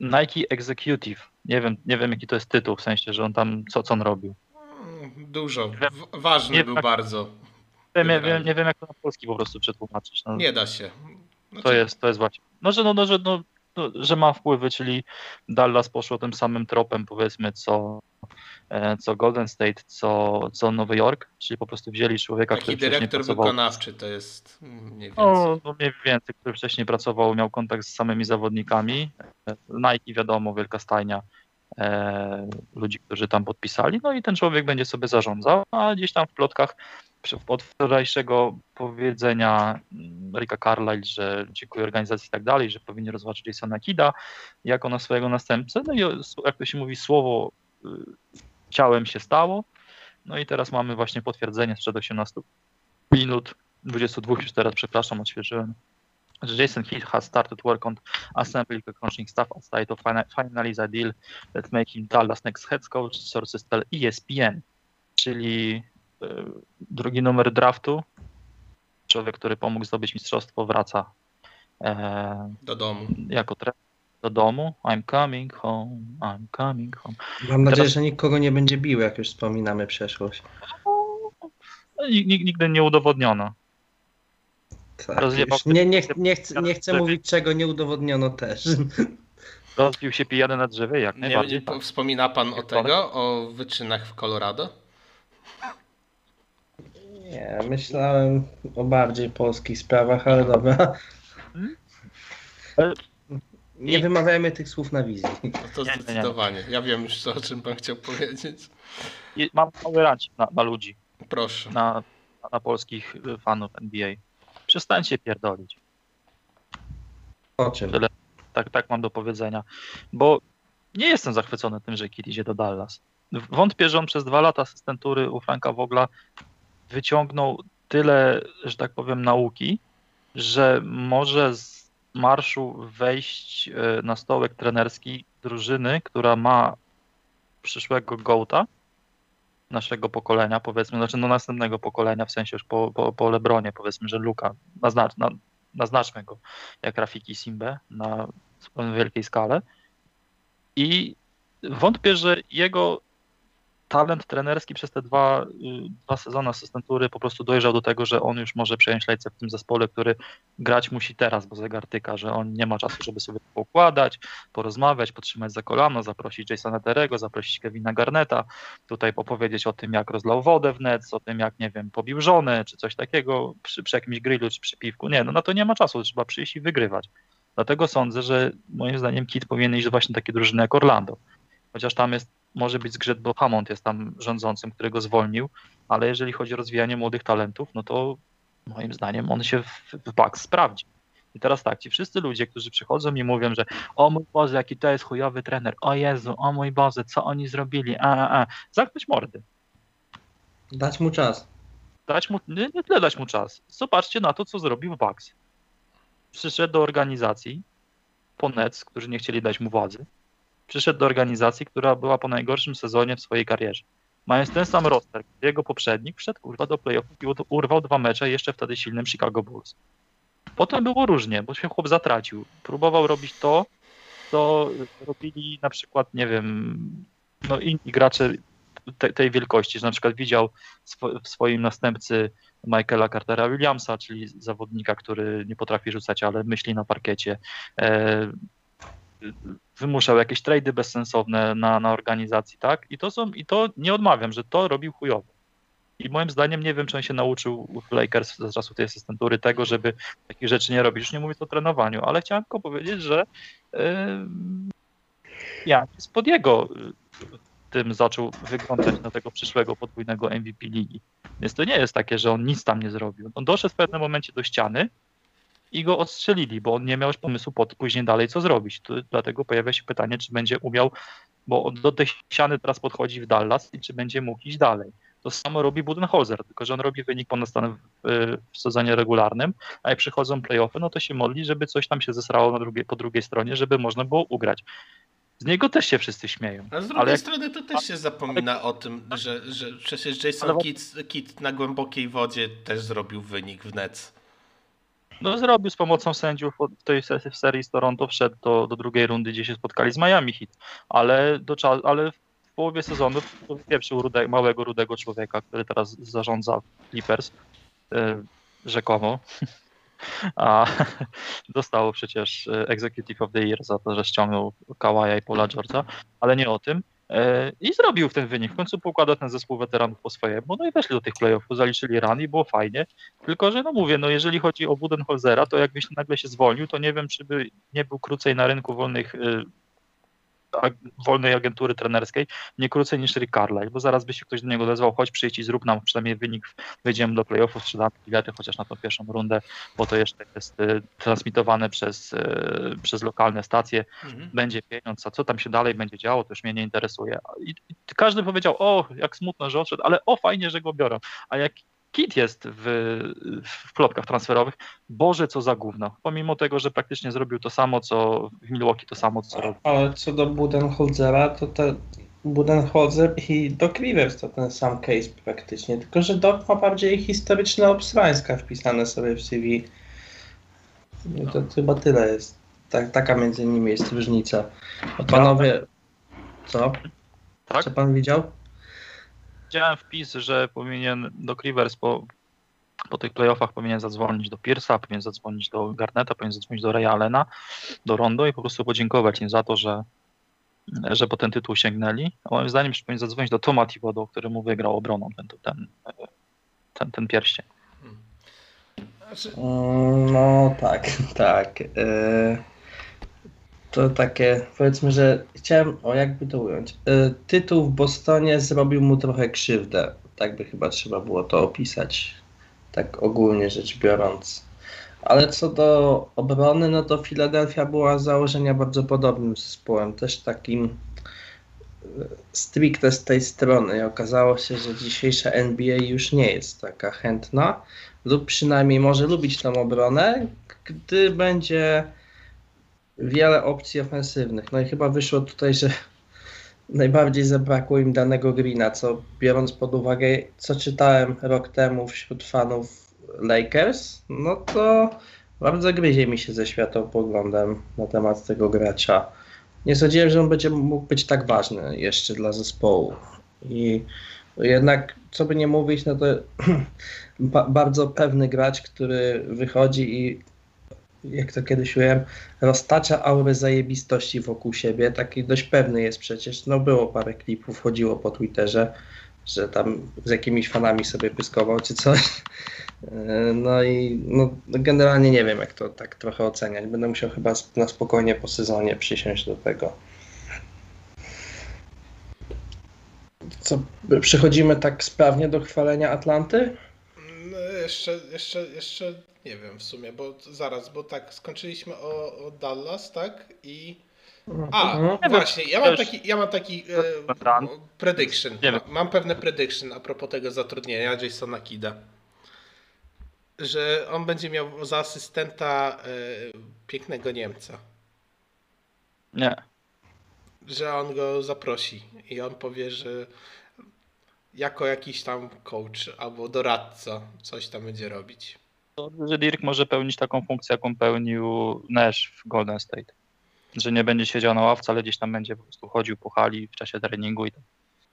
Nike Executive, nie wiem, nie wiem jaki to jest tytuł, w sensie, że on tam, co, co on robił. Mm, Dużo. Ważny Nie, był tak. bardzo. Nie, nie, wiem, nie wiem jak to na polski po prostu przetłumaczyć. No. Nie da się. Znaczy, To jest, to jest właśnie. No, że, no, no, że, no, no, że ma wpływy, czyli Dallas poszło tym samym tropem, powiedzmy, co, e, co Golden State, co, co Nowy Jork, czyli po prostu wzięli człowieka, Taki który wcześniej dyrektor pracował. wykonawczy to jest mniej więcej. No, no mniej więcej, który wcześniej pracował, miał kontakt z samymi zawodnikami. Nike, wiadomo, wielka stajnia e, ludzi, którzy tam podpisali. No i ten człowiek będzie sobie zarządzał, a gdzieś tam w plotkach od wczorajszego powiedzenia mm, Ricka Carlisle, że dziękuję organizacji i tak dalej, że powinien rozważyć Jasona Kida jako na swojego następcę. No i jak to się mówi, słowo y, ciałem się stało. No i teraz mamy właśnie potwierdzenie sprzed 18 minut, 22 już teraz, przepraszam, odświeżyłem, że Jason Kidd has started work on assembling the coaching staff outside to fina- finalize a deal that make him Dallas next head coach, sources tell ESPN, czyli drugi numer draftu, człowiek, który pomógł zdobyć mistrzostwo, wraca e, Do domu. jako trener do domu. I'm coming home, I'm coming home. Mam nadzieję, Teraz- że nikogo nie będzie bił, jak już wspominamy przeszłość. No, nig- nig- Nigdy nie udowodniono. Tak, nie, nie, nie, chcę, nie chcę mówić, czego nie udowodniono też. Rozbił się pijany na drzewie, jak Nie, najbardziej. nie, tak. wspomina pan o Jak tego, o wyczynach w Colorado? Nie, myślałem o bardziej polskich sprawach, ale dobra. Hmm? Nie wymawiajmy tych słów na wizji. No to Nie, nie, nie. zdecydowanie. Ja wiem już, o czym pan chciał powiedzieć. I mam mały rancik na, na ludzi, Proszę. na, na polskich fanów NBA. Przestańcie pierdolić. O czym? Tak, tak mam do powiedzenia. Bo nie jestem zachwycony tym, że Kid idzie do Dallas. Wątpię, że on przez dwa lata asystentury u Franka Wogla wyciągnął tyle, że tak powiem, nauki, że może z marszu wejść y, na stołek trenerski drużyny, która ma przyszłego Gołta, naszego pokolenia, powiedzmy, znaczy no następnego pokolenia, w sensie już po, po, po Lebronie, powiedzmy, że Luka, naznacz, na, naznaczmy go, jak Rafiki Simbe na wielkiej skale. I wątpię, że jego talent trenerski przez te dwa, y, dwa sezony asystentury po prostu dojrzał do tego, że on już może przejąć lejce w tym zespole, który grać musi teraz, bo zegar tyka, że on nie ma czasu, żeby sobie to układać, porozmawiać, podtrzymać za kolano, zaprosić Jasona Terego, zaprosić Kevina Garneta, tutaj opowiedzieć o tym, jak rozlał wodę w Nets, o tym, jak, nie wiem, pobił żonę, czy coś takiego przy, przy jakimś grillu, czy przy piwku. Nie, no na to nie ma czasu, trzeba przyjść i wygrywać. Dlatego sądzę, że moim zdaniem Kit powinien iść właśnie takie drużyny jak Orlando. Chociaż tam jest, może być zgrzyt, bo Hammond jest tam rządzącym, który go zwolnił, ale jeżeli chodzi o rozwijanie młodych talentów, no to moim zdaniem on się w, w Bucks sprawdzi. I teraz tak, ci wszyscy ludzie, którzy przychodzą i mówią, że o mój Boże, jaki to jest chujowy trener, o Jezu, o mój Boże, co oni zrobili, a, a, a. zamknąć mordy. Dać mu czas. Dać mu, nie, nie tyle dać mu czas. Zobaczcie na to, co zrobił Bucks. Przyszedł do organizacji po Nets, którzy nie chcieli dać mu władzy. Przyszedł do organizacji, która była po najgorszym sezonie w swojej karierze. Mając ten sam roster, jego poprzednik wszedł kurwa do playoffów i urwał dwa mecze jeszcze wtedy silnym Chicago Bulls. Potem było różnie, bo się chłop zatracił. Próbował robić to, co robili na przykład, nie wiem, no inni gracze te, tej wielkości, że na przykład widział w swoim następcy Michaela Cartera Williamsa, czyli zawodnika, który nie potrafi rzucać, ale myśli na parkiecie. E, wymuszał jakieś trady bezsensowne na, na organizacji, tak? I to są, i to nie odmawiam, że to robił chujowo. I moim zdaniem nie wiem, czy on się nauczył w Lakers z czasów tej asystentury tego, żeby takich rzeczy nie robić. Już nie mówię o trenowaniu, ale chciałem tylko powiedzieć, że yy, ja spod jego y, tym zaczął wyglądać na tego przyszłego podwójnego MVP ligi. Więc to nie jest takie, że on nic tam nie zrobił. On doszedł w pewnym momencie do ściany i go odstrzelili, bo on nie miał już pomysłu po później dalej co zrobić. To, dlatego pojawia się pytanie, czy będzie umiał, bo on do tej ściany teraz podchodzi w Dallas i czy będzie mógł iść dalej. To samo robi Budenholzer, tylko że on robi wynik ponad stanem w, w sezonie regularnym, a jak przychodzą playoffy, no to się modli, żeby coś tam się zesrało na drugiej, po drugiej stronie, żeby można było ugrać. Z niego też się wszyscy śmieją. A z drugiej Ale jak- strony to też się zapomina o tym, że, że przecież Jason Ale- Kidd, Kidd na głębokiej wodzie też zrobił wynik w Nets. No zrobił z pomocą sędziów w tej se- w serii z Toronto, wszedł do, do drugiej rundy, gdzie się spotkali z Miami Heat, ale, do, ale w połowie sezonu pieprzył rude, małego, rudego człowieka, który teraz zarządza Clippers, e, rzekomo, a dostało przecież e, Executive of the Year za to, że ściągnął Kawaja i Paula George'a, ale nie o tym. E, I zrobił ten wynik. W końcu poukładał ten zespół weteranów po swojemu. No i weszli do tych playoffów, zaliczyli run i było fajnie. Tylko, że no mówię, no jeżeli chodzi o Budenholzera, to jakbyś nagle się zwolnił, to nie wiem, czy by nie był krócej na rynku wolnych, y, wolnej agentury trenerskiej, nie krócej niż Rick Carlisle, bo zaraz by się ktoś do niego odezwał, chodź przyjdź i zrób nam przynajmniej wynik, wejdziemy do playoffów, sprzedamy bilety chociaż na tą pierwszą rundę, bo to jeszcze jest y, transmitowane przez, y, przez lokalne stacje, Mhm. będzie pieniądz, a co tam się dalej będzie działo, to już mnie nie interesuje. I, i każdy powiedział, o, jak smutno, że odszedł, ale o, fajnie, że go biorą. A jak Kit jest w, w plotkach transferowych, Boże, co za gówno. Pomimo tego, że praktycznie zrobił to samo, co w Milwaukee, to samo, co robił. Ale co do Budenholzera, to te Budenholzer i Doc Rivers to ten sam case praktycznie, tylko że Doc ma bardziej historyczne obsrańska wpisane sobie w CV. I to chyba tyle jest. Tak, taka między nimi jest różnica. A panowie, co? Tak? Co pan widział? Widziałem wpis, że powinien do Rivers po, po tych playoffach powinien zadzwonić do Pierce'a, powinien zadzwonić do Garneta, powinien zadzwonić do Raya Allena, do Rondo i po prostu podziękować im za to, że, że po ten tytuł sięgnęli. A moim zdaniem powinien zadzwonić do Toma Thibodeau, który mu wygrał obroną ten, ten, ten, ten pierścień. Znaczy, Mm, No tak, tak. E, To takie, powiedzmy, że chciałem, o jakby to ująć. E, Tytuł w Bostonie zrobił mu trochę krzywdę. Tak by chyba trzeba było to opisać. Tak ogólnie rzecz biorąc. Ale co do obrony, no to Filadelfia była z założenia bardzo podobnym zespołem. Też takim e, stricte z tej strony. I okazało się, że dzisiejsza NBA już nie jest taka chętna lub przynajmniej może lubić tą obronę, gdy będzie wiele opcji ofensywnych. No i chyba wyszło tutaj, że najbardziej zabrakło im danego Greena, co biorąc pod uwagę, co czytałem rok temu wśród fanów Lakers, no to bardzo gryzie mi się ze światopoglądem na temat tego gracza. Nie sądziłem, że on będzie mógł być tak ważny jeszcze dla zespołu. I jednak, co by nie mówić, no to ba- bardzo pewny gracz, który wychodzi i jak to kiedyś mówiłem, roztacza aurę zajebistości wokół siebie. Taki dość pewny jest przecież. No było parę klipów, chodziło po Twitterze, że tam z jakimiś fanami sobie pyskował czy coś. No i no, generalnie nie wiem, jak to tak trochę oceniać. Będę musiał chyba na spokojnie po sezonie przysiąść do tego. Co, przechodzimy tak sprawnie do chwalenia Atlanty? no jeszcze, jeszcze, jeszcze nie wiem w sumie, bo zaraz, bo tak, skończyliśmy o, o Dallas, tak? I. A, Mhm. właśnie, ja mam taki, ja mam taki e, prediction. Nie Mam pewne prediction a propos tego zatrudnienia Jasona Kida. Że on będzie miał za asystenta e, pięknego Niemca. Nie. Że on go zaprosi i on powie, że jako jakiś tam coach albo doradca coś tam będzie robić. Że Dirk może pełnić taką funkcję, jaką pełnił Nash w Golden State. Że nie będzie siedział na ławce, ale gdzieś tam będzie po prostu chodził po hali w czasie treningu i tak.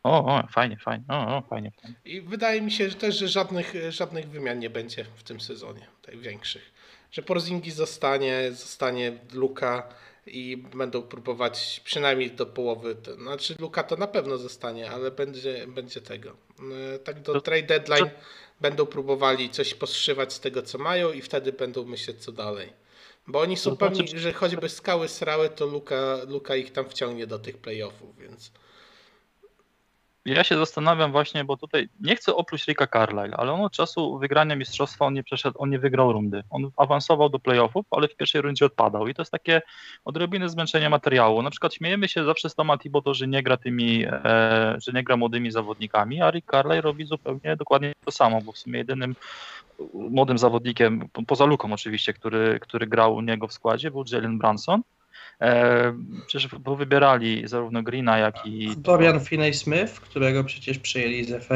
O, o, fajnie, fajnie, o, o, fajnie, fajnie. I wydaje mi się że też, że żadnych, żadnych wymian nie będzie w tym sezonie, tych większych. Że Porzingis zostanie, zostanie Luka, i będą próbować przynajmniej do połowy. To, znaczy Luka to na pewno zostanie, ale będzie, będzie tego. E, Tak do trade deadline będą próbowali coś poszywać z tego co mają i wtedy będą myśleć co dalej. Bo oni są To znaczy- pewni, że choćby skały srały, to Luka, Luka ich tam wciągnie do tych playoffów, więc Ja się zastanawiam właśnie, bo tutaj nie chcę opluć Ricka Carlisle, ale on od czasu wygrania mistrzostwa on nie przeszedł, on nie wygrał rundy. On awansował do playoffów, ale w pierwszej rundzie odpadał i to jest takie odrobinę zmęczenie materiału. Na przykład śmiejemy się zawsze z Toma Thibodeau, że nie gra tymi, e, że nie gra młodymi zawodnikami, a Rick Carlisle robi zupełnie dokładnie to samo, bo w sumie jedynym młodym zawodnikiem, po- poza Luką oczywiście, który, który grał u niego w składzie, był Jalen Branson. E, przecież wybierali zarówno Greena, jak i Dorian Finney-Smith, którego przecież przyjęli z FA.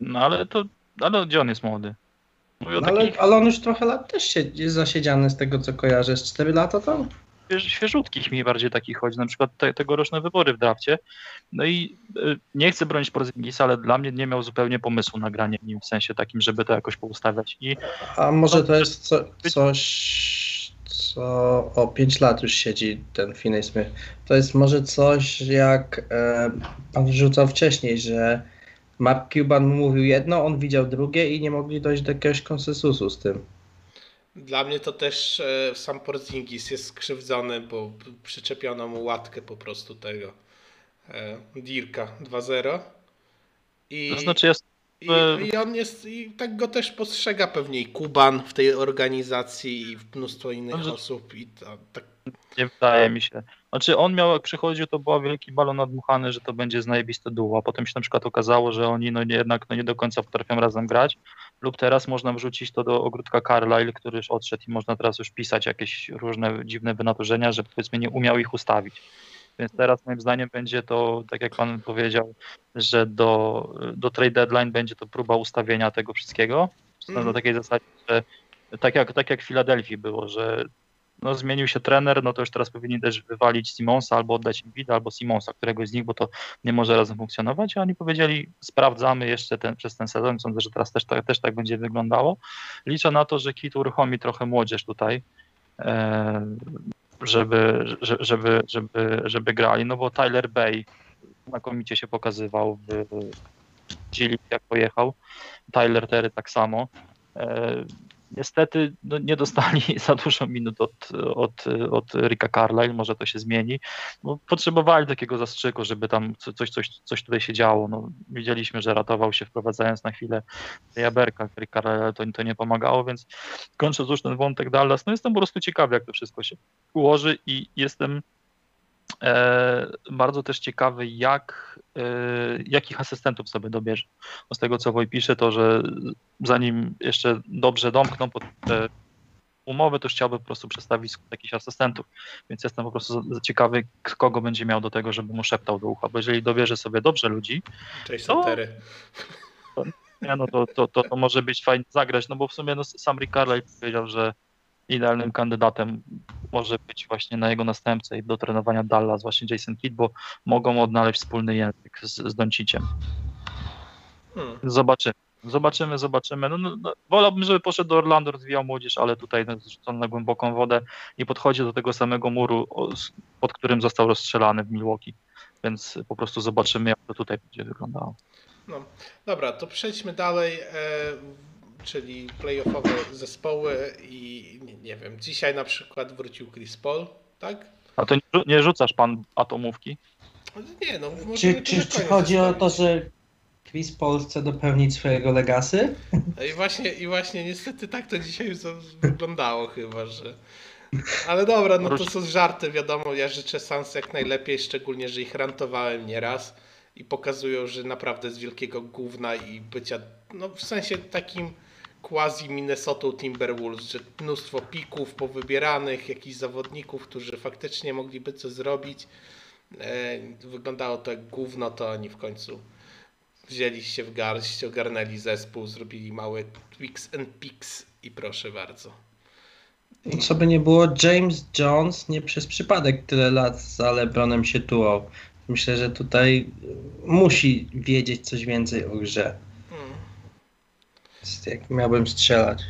No ale to, ale gdzie on jest młody? No, ale, ale on już trochę lat też się, jest zasiedziany z tego co kojarzę. Z 4 lata tam? śwież, świeżutkich mi bardziej takich chodzi, na przykład te, tegoroczne wybory w drafcie. No i y, nie chcę bronić Porzingisa, ale dla mnie nie miał zupełnie pomysłu na granie w nim, w sensie takim, żeby to jakoś poustawiać. I A może to jest co, coś, co o 5 lat już siedzi ten Finney-Smith. To jest może coś jak e, pan rzucał wcześniej, że Mark Cuban mu mówił jedno, on widział drugie i nie mogli dojść do jakiegoś konsensusu z tym. Dla mnie to też e, sam Porzingis jest skrzywdzony, bo przyczepiono mu łatkę po prostu tego e, Dirka 2-0. I, to znaczy jest, i, I on jest, i tak go też postrzega pewnie i Kuban w tej organizacji i mnóstwo innych osób. I to, tak, nie wydaje mi się. Znaczy on miał, jak przychodził, to był wielki balon nadmuchany, że to będzie znajebiste duo, a potem się na przykład okazało, że oni no nie, jednak no nie do końca potrafią razem grać, lub teraz można wrzucić to do ogródka Carlisle, który już odszedł i można teraz już pisać jakieś różne dziwne wynaturzenia, że powiedzmy nie umiał ich ustawić. Więc teraz moim zdaniem będzie to, tak jak pan powiedział, że do, do trade deadline będzie to próba ustawienia tego wszystkiego. Na Mhm. takiej zasadzie, że tak jak, tak jak w Filadelfii było, że no, zmienił się trener, no to już teraz powinni też wywalić Simonsa albo oddać Invida, albo Simonsa, któregoś z nich, bo to nie może razem funkcjonować. A oni powiedzieli, sprawdzamy jeszcze ten, przez ten sezon. Sądzę, że teraz też, tak- też tak będzie wyglądało. Liczę na to, że Kit uruchomi trochę młodzież tutaj, e, żeby, że- żeby, żeby, żeby grali. No bo Tyler Bay znakomicie się pokazywał w jak pojechał. Tyler Terry tak samo. Niestety no, nie dostali za dużo minut od, od, od Ricka Carlisle, może to się zmieni. Bo potrzebowali takiego zastrzyku, żeby tam co- coś, coś, coś tutaj się działo. No, widzieliśmy, że ratował się wprowadzając na chwilę Jaberka, Rick Carlisle to, to nie pomagało, więc kończąc już ten wątek Dallas, no jestem po prostu ciekawy, jak to wszystko się ułoży i jestem bardzo też ciekawy, jak, e, jakich asystentów sobie dobierze. Bo z tego, co Woj pisze, to że zanim jeszcze dobrze domkną pod te umowy, to chciałby po prostu przedstawić jakichś asystentów. Więc jestem po prostu ciekawy, kogo będzie miał do tego, żeby mu szeptał do ucha. Bo jeżeli dobierze sobie dobrze ludzi, No. Terry. nie, no to, to, to, to może być fajnie zagrać, no bo w sumie no, sam Rick Carlisle powiedział, że idealnym kandydatem może być właśnie na jego następcę i do trenowania Dallas właśnie Jason Kidd, bo mogą odnaleźć wspólny język z, z Donciciem. Hmm. Zobaczymy. Zobaczymy, zobaczymy. No, no, no, wolałbym, żeby poszedł do Orlando, rozwijał młodzież, ale tutaj no, na głęboką wodę i podchodzi do tego samego muru, pod którym został rozstrzelany w Milwaukee. Więc po prostu zobaczymy, jak to tutaj będzie wyglądało. No, dobra, to przejdźmy dalej, e, czyli playoffowe zespoły i nie, nie wiem, dzisiaj na przykład wrócił Chris Paul, tak? A to nie, rzu- nie rzucasz pan atomówki? Nie, no może Czy, nie czy, czy chodzi o to, że Chris Paul chce dopełnić swojego legacy? No I właśnie, I właśnie niestety tak to dzisiaj wyglądało chyba, że... Ale dobra, no to są żarty, wiadomo, ja życzę Sans jak najlepiej, szczególnie, że ich rantowałem nieraz i pokazują, że naprawdę z wielkiego gówna i bycia, no w sensie takim quasi Minnesota Timberwolves, że mnóstwo pików powybieranych, jakichś zawodników, którzy faktycznie mogliby coś zrobić. E, wyglądało to jak gówno, to oni w końcu wzięli się w garść, ogarnęli zespół, zrobili małe tweaks and picks i proszę bardzo. Co by nie było, James Jones nie przez przypadek tyle lat za LeBronem się tułał. Myślę, że tutaj musi wiedzieć coś więcej o grze. Jak miałbym strzelać.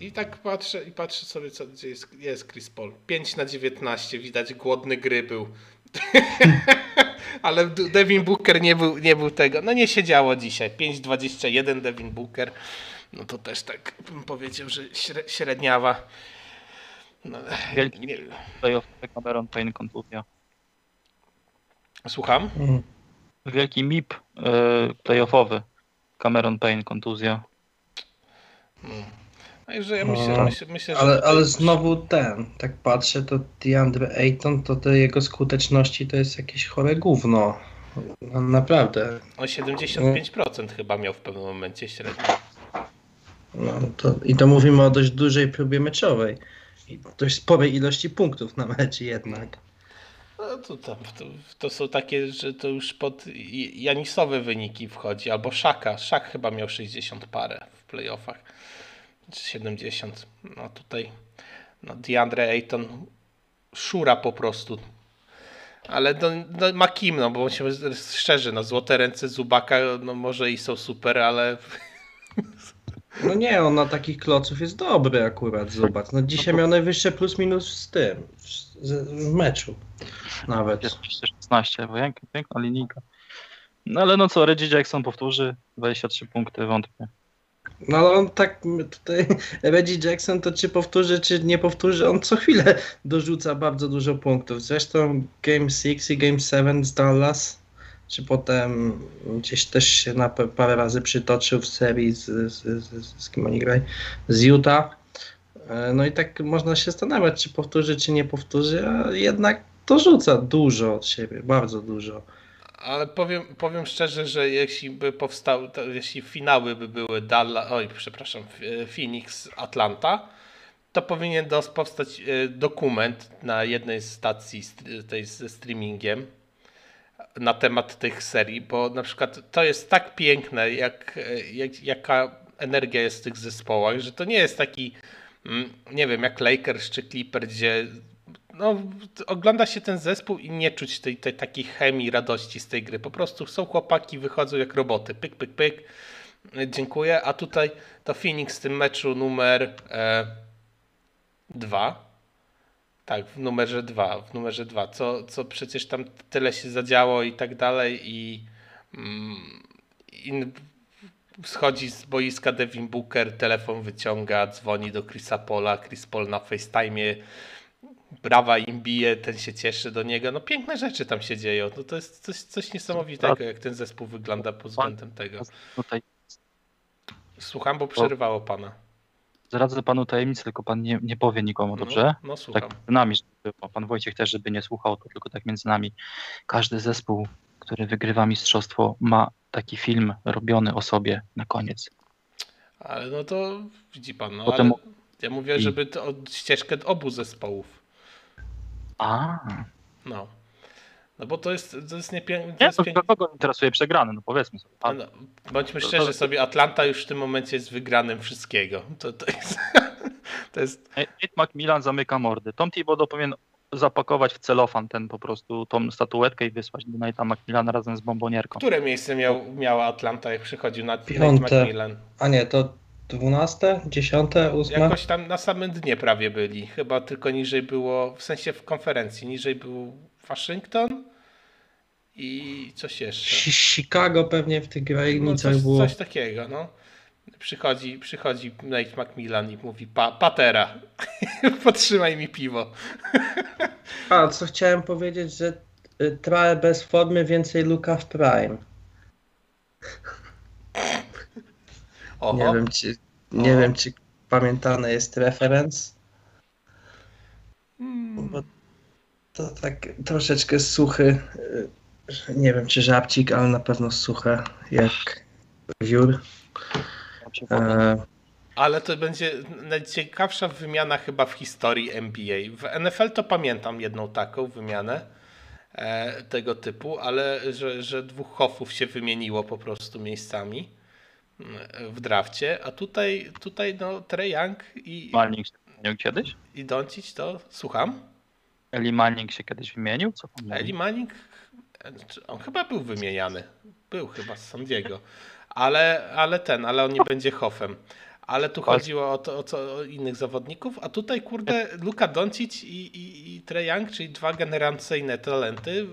I tak patrzę i patrzę sobie, co, gdzie jest, jest Chris Paul. 5 na 19, widać głodny gry był. Ale Devin Booker nie był, nie był tego. No nie siedziało dzisiaj. 5-21 Devin Booker. No to też tak bym powiedział, że śre- średniawa. No, Wielki nie, Playoff Cameron Payne kontuzja. słucham? Mm. Wielki MIP y, playoffowy. Cameron Payne kontuzja. Także ja myślę, No, myślę, myślę że Ale, ale znowu ten, tak patrzę, to DeAndre Ayton, to te jego skuteczności to jest jakieś chore gówno. No, naprawdę. On 75% chyba miał w pewnym momencie średnio. No, to, I to mówimy o dość dużej próbie meczowej. I dość sporej ilości punktów na mecz jednak. No to, tam, to, to są takie, że to już pod Janisowe wyniki wchodzi, albo Szaka. Szak chyba miał 60 parę w playoffach. Czy 70. No tutaj no DeAndre Ayton szura po prostu. Ale no, no ma kim, no bo się szczerze, no złote ręce Zubaka no może i są super, ale No nie, on na takich kloców jest dobry akurat, zobacz. No dzisiaj miał najwyższe plus minus z tym, w, z- w meczu nawet. Jest 16, bo piękna linijka. No ale no co, Reggie Jackson powtórzy 23 punkty, wątpię. No ale on tak tutaj, Reggie Jackson to czy powtórzy, czy nie powtórzy, on co chwilę dorzuca bardzo dużo punktów. Zresztą Game 6 i Game 7 z Dallas, czy potem gdzieś też się na pa- parę razy przytoczył w serii z, z, z, z kim oni grali? Z Utah. E, No i tak można się zastanawiać, czy powtórzy, czy nie powtórzy, a jednak dorzuca dużo od siebie, bardzo dużo. Ale powiem, powiem szczerze, że jeśli by powstały, to jeśli finały by były Dallas, oj, przepraszam, F- Phoenix, Atlanta, to powinien powstać e, dokument na jednej z stacji st- tej ze streamingiem na temat tych serii, bo na przykład to jest tak piękne, jak, e, jak, jaka energia jest w tych zespołach, że to nie jest taki, mm, nie wiem, jak Lakers czy Clipper, gdzie no, ogląda się ten zespół i nie czuć tej, tej takiej chemii, radości z tej gry. Po prostu są chłopaki, wychodzą jak roboty. Pyk, pyk, pyk. Dziękuję. A tutaj to Phoenix w tym meczu numer e, dwa. Tak, w numerze dwa. W numerze dwa. Co, co przecież tam tyle się zadziało i tak dalej i, mm, i schodzi z boiska Devin Booker, telefon wyciąga, dzwoni do Chrisa Pola, Chris Paul na FaceTime brawa im bije, ten się cieszy do niego. No piękne rzeczy tam się dzieją. No to jest coś, coś niesamowitego, jak ten zespół wygląda pod względem tego. Słucham, bo przerywało pana. zdradzę panu tajemnicę, tylko pan nie, nie powie nikomu, dobrze? No, no słucham. Tak między nami. Pan Wojciech też, żeby nie słuchał, to tylko tak między nami. Każdy zespół, który wygrywa mistrzostwo, ma taki film robiony o sobie na koniec. Ale no to widzi pan, no Potem- ja mówię, żeby to od ścieżkę obu zespołów. A, No. No bo to jest, to jest niepiękne. nie, to kogo interesuje przegrany, no powiedzmy sobie. A, No, bądźmy To- szczerzy to- sobie, Atlanta już w tym momencie jest wygranym wszystkiego. To, to, jest, to jest Nate McMillan zamyka mordy. Tom Thibodeau powinien zapakować w celofan ten po prostu tą statuetkę i wysłać do Nate'a McMillana razem z bombonierką. Które miejsce miał, miała Atlanta, jak przychodził na Nate Piąte. McMillan? A nie, to 12, 10, 8? Jakoś tam na samym dnie prawie byli. Chyba tylko niżej było, w sensie w konferencji, niżej był Waszyngton i coś jeszcze. Chicago pewnie w tych No, granicach coś, było. coś takiego, no. Przychodzi, przychodzi Nate McMillan i mówi, pa, patera, podtrzymaj mi piwo. A, co chciałem powiedzieć, że y, trochę bez formy, więcej Luka w prime. Oho, Nie wiem, czy, nie Oho. wiem, czy pamiętany jest referenc. Hmm. Bo to tak troszeczkę suchy. y, Nie wiem, czy żabcik, ale na pewno suche, jak wiór. E, Ale to będzie najciekawsza wymiana chyba w historii NBA. W NFL to pamiętam jedną taką wymianę e, tego typu, ale że, że dwóch hofów się wymieniło po prostu miejscami w drafcie, a tutaj, tutaj no Trey Young i, Manning się wymienił kiedyś? i Doncic to, słucham, Eli Manning się kiedyś wymienił? Co pan? Eli Manning, on chyba był wymieniany, był chyba z San Diego, ale, ale ten, ale on nie będzie hofem. Ale tu chodziło o, to, o, co, o innych zawodników, a tutaj kurde Luka Doncic i, i, i Trae Young, czyli dwa generacyjne talenty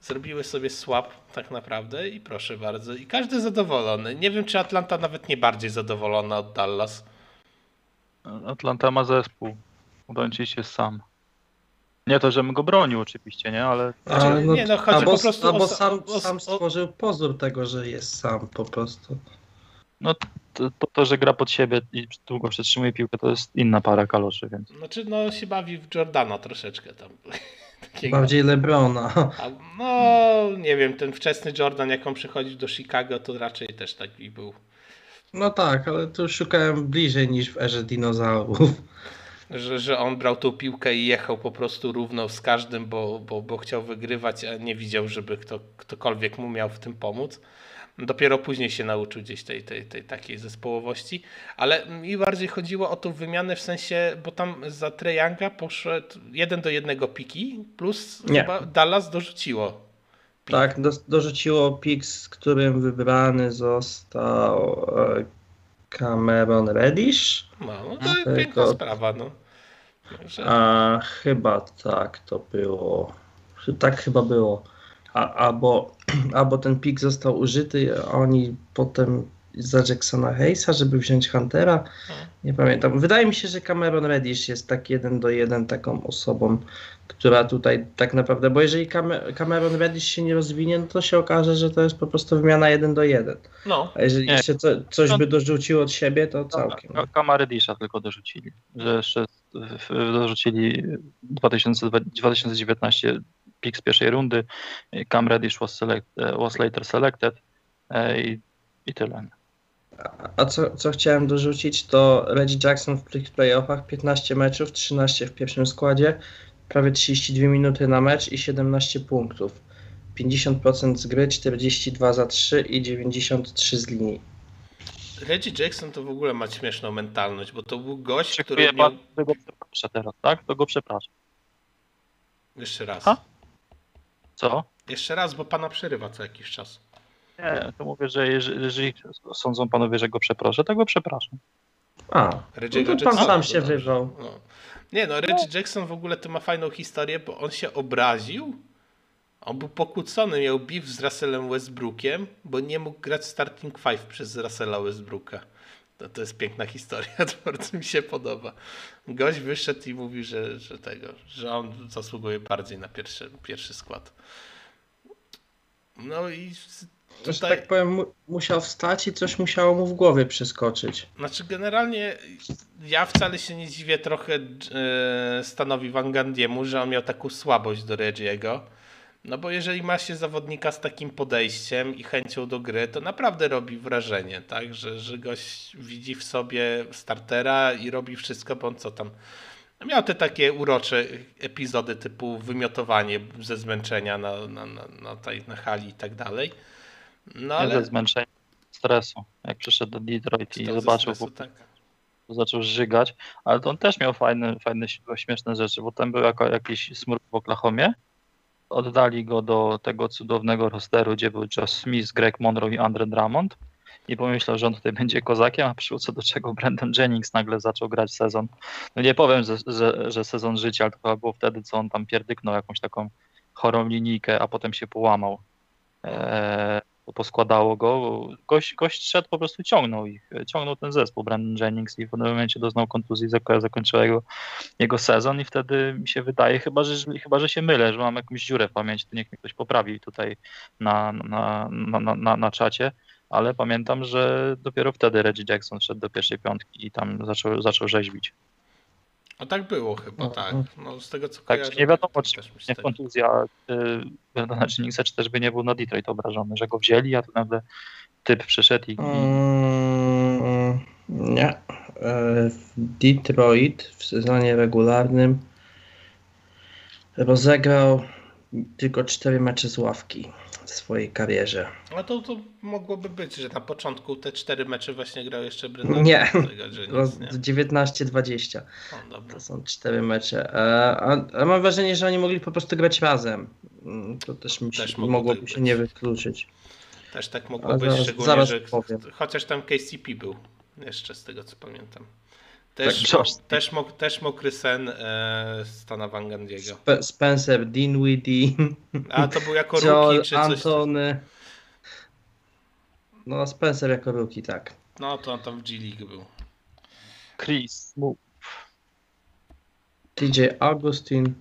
zrobiły sobie swap tak naprawdę i proszę bardzo. I każdy zadowolony. Nie wiem, czy Atlanta nawet nie bardziej zadowolona od Dallas. Atlanta ma zespół. Doncic jest sam. Nie to, żebym go bronił oczywiście, nie? Ale Znaczy, Ale nie, no, chodzi albo, po prostu o- sam, o- sam stworzył pozór tego, że jest sam po prostu. no to, to, to, że gra pod siebie i długo przetrzymuje piłkę, to jest inna para kaloszy, więc Znaczy, no się bawi w Jordana troszeczkę tam. Takiego. Bardziej Lebrona. A, no, nie wiem, ten wczesny Jordan, jak on przychodził do Chicago, to raczej też taki był. No tak, ale tu szukałem bliżej niż w erze dinozaurów. Że, że on brał tą piłkę i jechał po prostu równo z każdym, bo, bo, bo chciał wygrywać, a nie widział, żeby kto, ktokolwiek mu miał w tym pomóc. Dopiero później się nauczył gdzieś tej, tej, tej takiej zespołowości, ale mi bardziej chodziło o tą wymianę w sensie, bo tam za Treyanga poszedł jeden do jednego piki, plus Nie. chyba Dallas dorzuciło. Pik. Tak, do, dorzuciło pik, z którym wybrany został e, Cameron Reddish. No, no to Tylko- piękna sprawa, no. Że, A chyba tak to było. Tak chyba było. A, albo, albo ten pik został użyty, a oni potem za Jacksona Hayesa, żeby wziąć Huntera. Nie pamiętam. Wydaje mi się, że Cameron Reddish jest tak jeden do jeden taką osobą, która tutaj tak naprawdę, bo jeżeli Cam- Cameron Reddish się nie rozwinie, no to się okaże, że to jest po prostu wymiana jeden do jeden. no, A jeżeli Nie. jeszcze co, coś No. by dorzucił od siebie, to całkiem. Ka- Kamaredisza tylko dorzucili. Że jeszcze dorzucili 2020 2019 pik z pierwszej rundy. Cam Reddish was, select, was later selected e, i, i tyle. A- co, co chciałem dorzucić, to Reggie Jackson w tych playoffach 15 meczów, 13 w pierwszym składzie, prawie 32 minuty na mecz i 17 punktów. 50% z gry, 42 za 3 i 93 z linii. Reggie Jackson to w ogóle ma śmieszną mentalność, bo to był gość, który Oczekuję miał... pan, że go przeproszę teraz, tak? To go przepraszam. Jeszcze raz. Ha? Co? Jeszcze raz, bo pana przerywa co jakiś czas. Nie, to mówię, że jeżeli, jeżeli sądzą panowie, że go przeproszę, to go przepraszam. A, Reggie no to pan Jackson- sam się wywał. No. Nie no, Reggie Jackson w ogóle to ma fajną historię, bo on się obraził. On był pokłócony, miał beef z Russellem Westbrookiem, bo nie mógł grać starting five przez Russella Westbrooka. To, to jest piękna historia, to bardzo mi się podoba. Gość wyszedł i mówi, że, że tego, że on zasługuje bardziej na pierwszy, pierwszy skład. No i To, że tutaj, tak powiem, mu, musiał wstać i coś musiało mu w głowie przeskoczyć. Znaczy generalnie ja wcale się nie dziwię trochę e, stanowi Van Gandiemu, że on miał taką słabość do Reggie'ego. No bo jeżeli ma się zawodnika z takim podejściem i chęcią do gry, to naprawdę robi wrażenie, tak? Że, że gość widzi w sobie startera i robi wszystko, bo on co tam... Miał te takie urocze epizody typu wymiotowanie ze zmęczenia na, na, na, na, tej, na hali i tak dalej. No Ale... ale... Ze zmęczenia, stresu. Jak przyszedł do Detroit i zobaczył, stresu, tak. zaczął żygać, ale on też miał fajne, fajne śmieszne rzeczy, bo tam był jako, jakiś smurf w Oklahomie. Oddali go do tego cudownego rosteru, gdzie był Josh Smith, Greg Monroe i Andre Drummond i pomyślał, że on tutaj będzie kozakiem, a przyszło co do czego Brandon Jennings nagle zaczął grać sezon. No nie powiem, że, że, że sezon życia, ale to chyba było wtedy, co on tam pierdyknął jakąś taką chorą linijkę, a potem się połamał. Eee, poskładało go. Gość, gość szedł, po prostu ciągnął ich, ciągnął ten zespół Brandon Jennings i w pewnym momencie doznał kontuzji, zako- zakończyła jego, jego sezon i wtedy mi się wydaje, chyba że, chyba, że się mylę, że mam jakąś dziurę w pamięci, to niech mnie ktoś poprawi tutaj na, na, na, na, na, na czacie, ale pamiętam, że dopiero wtedy Reggie Jackson szedł do pierwszej piątki i tam zaczął, zaczął rzeźbić. No tak było chyba, No, tak. no. No, z tego co Tak, kojarzę. czy nie wiadomo, czy Nie kontuzja y, Brandona Jenningsa, czy też by nie był na Detroit obrażony, że go wzięli, a tu nagle typ przyszedł i, Mm, nie. E, W Detroit w sezonie regularnym rozegrał tylko 4 mecze z ławki w swojej karierze. No to, to mogłoby być, że na początku te cztery mecze właśnie grał jeszcze Brendan Nie. Roz- nic, nie? 19-20. O, dobra. To są 4 mecze. E, A, a mam wrażenie, że oni mogli po prostu grać razem. Mm, To też, mi się, Też mogłoby tak się być. nie wykluczyć. Też tak mogło Ale być, zaraz- szczególnie, zaraz że powiem. chociaż tam KCP był jeszcze z tego co pamiętam. Tak, Też, Josh. też, mok, też mokry sen e, Stana Van Gundy'ego. Spe- Spencer Dinwiddie, A to był jako Joel rookie czy coś? Antony. No Spencer jako rookie, tak. No to on tam w G League był. Chris. TJ Augustin.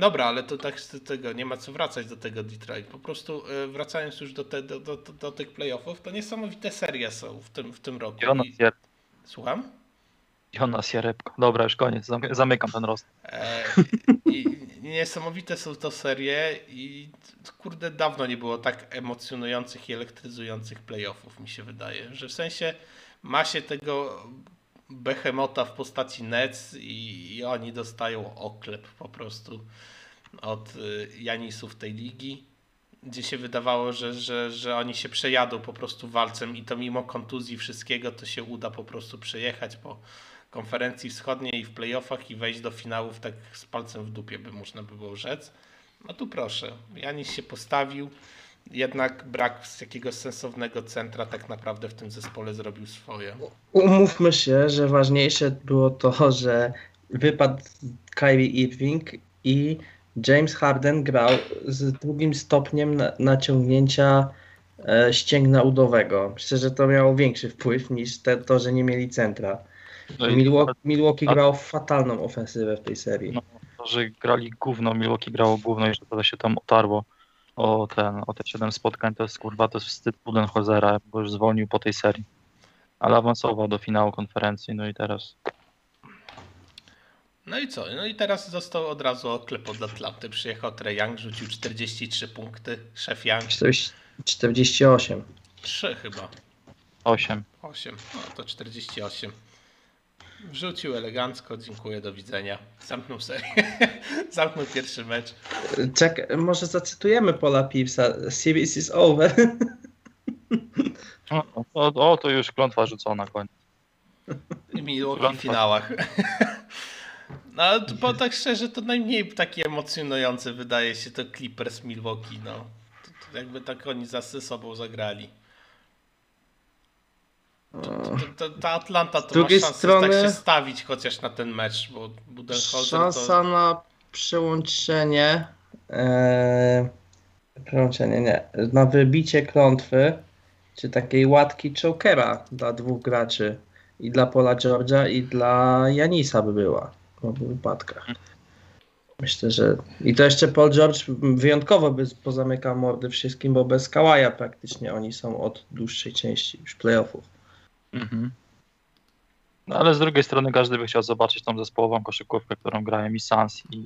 Dobra, ale to tak z tego nie ma co wracać do tego Detroit. Po prostu e, wracając już do, te, do, do, do tych playoffów, to niesamowite serie są w tym, w tym roku. I, słucham? Jonas Jarebko. Dobra, już koniec. Zamy- Zamykam ten rost. E, niesamowite są to serie i kurde dawno nie było tak emocjonujących i elektryzujących playoffów mi się wydaje, że w sensie ma się tego behemota w postaci Nets i, i oni dostają oklep po prostu od y, Janisów tej ligi, gdzie się wydawało, że, że, że oni się przejadą po prostu walcem i to mimo kontuzji wszystkiego to się uda po prostu przejechać po konferencji wschodniej w playoffach i wejść do finałów tak z palcem w dupie, by można by było rzec. No tu proszę, Janis się postawił, jednak brak jakiegoś sensownego centra tak naprawdę w tym zespole zrobił swoje. Umówmy się, że ważniejsze było to, że wypadł Kyrie Irving i James Harden grał z drugim stopniem na, naciągnięcia e, ścięgna udowego. Myślę, że to miało większy wpływ niż te, to, że nie mieli centra. No Milwaukee, Milwaukee a- grało fatalną ofensywę w tej serii. No. to, że grali gówno, Milwaukee grało gówno i że to się tam otarło o ten, o te 7 spotkań, to jest kurwa, to jest wstyd Budenholzera, bo już zwolnił po tej serii. Ale awansował do finału konferencji, no i teraz No i co? No i teraz został od razu oklep od Atlanty. Przyjechał Trey Young, rzucił 43 punkty. Szef Young 40, 48. 3 chyba. 8. 8. No to 48. Wrzucił elegancko, dziękuję, do widzenia. Zamknął serię. Zamknął pierwszy mecz. Czek, może zacytujemy Paula Pierce'a. Series is over. O, o, o, to już klątwa rzucona, koniec. I Milwaukee w finałach. No, bo tak szczerze, to najmniej taki emocjonujący wydaje się to Clippers Milwaukee. No. To, to jakby tak oni za ze sobą zagrali. To, to, ta Atlanta to ma drugiej szansę strony- tak się stawić chociaż na ten mecz, bo Budenholzer Szansa to... na przełączenie. E, przełączenie, nie. Na wybicie klątwy, czy takiej łatki chokera dla dwóch graczy. I dla Paula George'a, i dla Janisa by była w obu wypadkach. Myślę, że. I to jeszcze Paul George wyjątkowo by pozamykał mordy wszystkim, bo bez Kałaja praktycznie oni są od dłuższej części już playoffów. Mhm. No ale z drugiej strony każdy by chciał zobaczyć tą zespołową koszykówkę, którą grają i Suns i,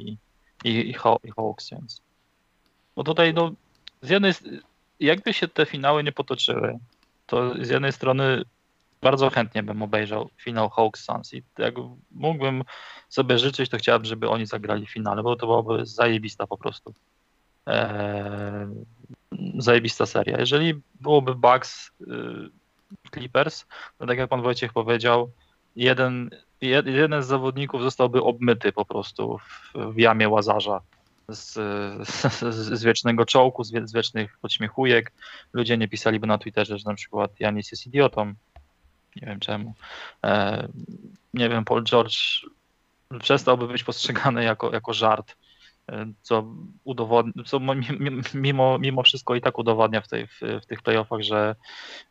i, i, i Hawks, więc. Bo tutaj no, z jednej jakby się te finały nie potoczyły, to z jednej strony bardzo chętnie bym obejrzał finał Hawks Suns i jak mógłbym sobie życzyć, to chciałbym, żeby oni zagrali finale, bo to byłaby zajebista po prostu. Eee, zajebista seria. Jeżeli byłoby Bucks y, Clippers, to tak jak pan Wojciech powiedział, jeden, jed, jeden z zawodników zostałby obmyty po prostu w, w jamie łazarza z, z, z wiecznego czołku, z, z wiecznych podśmiechujek. Ludzie nie pisaliby na Twitterze, że na przykład Janis jest idiotą. Nie wiem czemu. E, nie wiem, Paul George przestałby być postrzegany jako, jako żart, co, udowodni, co mo- mi- mimo, mimo wszystko i tak udowadnia w, tej, w, w tych playoffach, że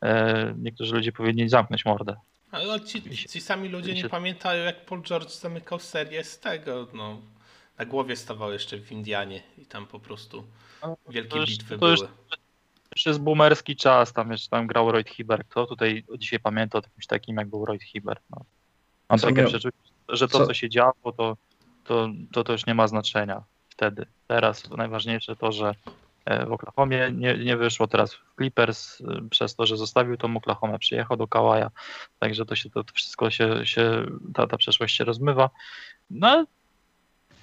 e, niektórzy ludzie powinni zamknąć mordę. Ale ci, ci sami ludzie nie pamiętają, jak Paul George zamykał serię z tego. No, na głowie stawał jeszcze w Indianie i tam po prostu wielkie To już- bitwy to już- były. Już jest boomerski czas, tam jeszcze tam grał Royd Hibbert. Kto tutaj dzisiaj pamięta o takim, jak był Royd Hibbert? No. Mam takie przeczucie, że to, co- co się działo, to, to, to, to już nie ma znaczenia wtedy. Teraz najważniejsze to, że e, w Oklahomie nie, nie wyszło teraz w Clippers e, przez to, że zostawił tą Oklahomę, przyjechał do Kałaja, także to się to, wszystko się, się ta, ta przeszłość się rozmywa. No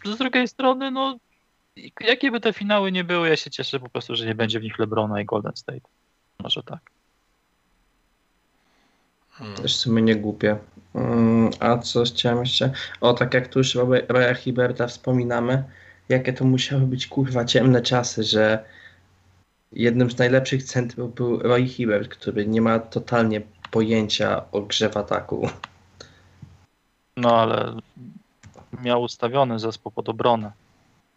z drugiej strony, no jakie by te finały nie były, ja się cieszę po prostu, że nie będzie w nich LeBrona i Golden State. Może tak. Hmm. Też w sumie nie głupie. Mm, A co chciałem jeszcze? O, tak jak tu już Roy- Roya Hiberta wspominamy, jakie to musiały być kurwa ciemne czasy, że jednym z najlepszych centrów był Roy Hibbert, który nie ma totalnie pojęcia o grze w ataku. No ale miał ustawiony zespół pod obronę.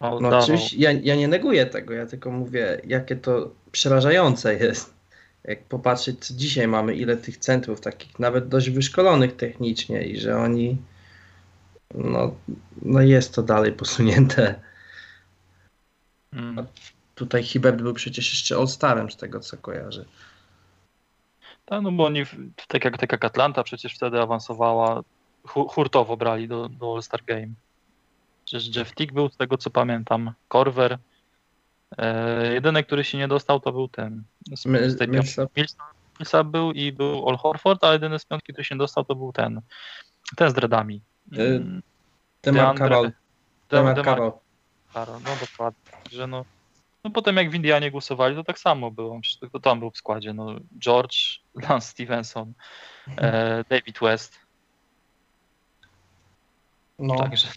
No Oddawał. oczywiście, ja, ja nie neguję tego, ja tylko mówię, jakie to przerażające jest. Jak popatrzeć, co dzisiaj mamy, ile tych centrów, takich nawet dość wyszkolonych technicznie i że oni, no, no jest to dalej posunięte. Mm. Tutaj Hibert był przecież jeszcze All-Starem z tego, co kojarzę. Tak, no bo oni, tak jak, tak jak Atlanta przecież wtedy awansowała, hu, hurtowo brali do, do All-Star Game. Przecież Jeff Tick był, z tego co pamiętam, Corver. E, jedyny, który się nie dostał, to był ten. Z, My, z tej. Millsap, Millsap był i był All Horford, a jedyny z piątki, który się dostał, to był ten. Ten z dreadami. Y, Mm, Demar Carroll. Dem- Demar Demar- Carroll. No dokładnie. Że no, no potem jak w Indianie głosowali, to tak samo było. Tylko tam był w składzie. No, George, Lance Stevenson, e, David West. No, Także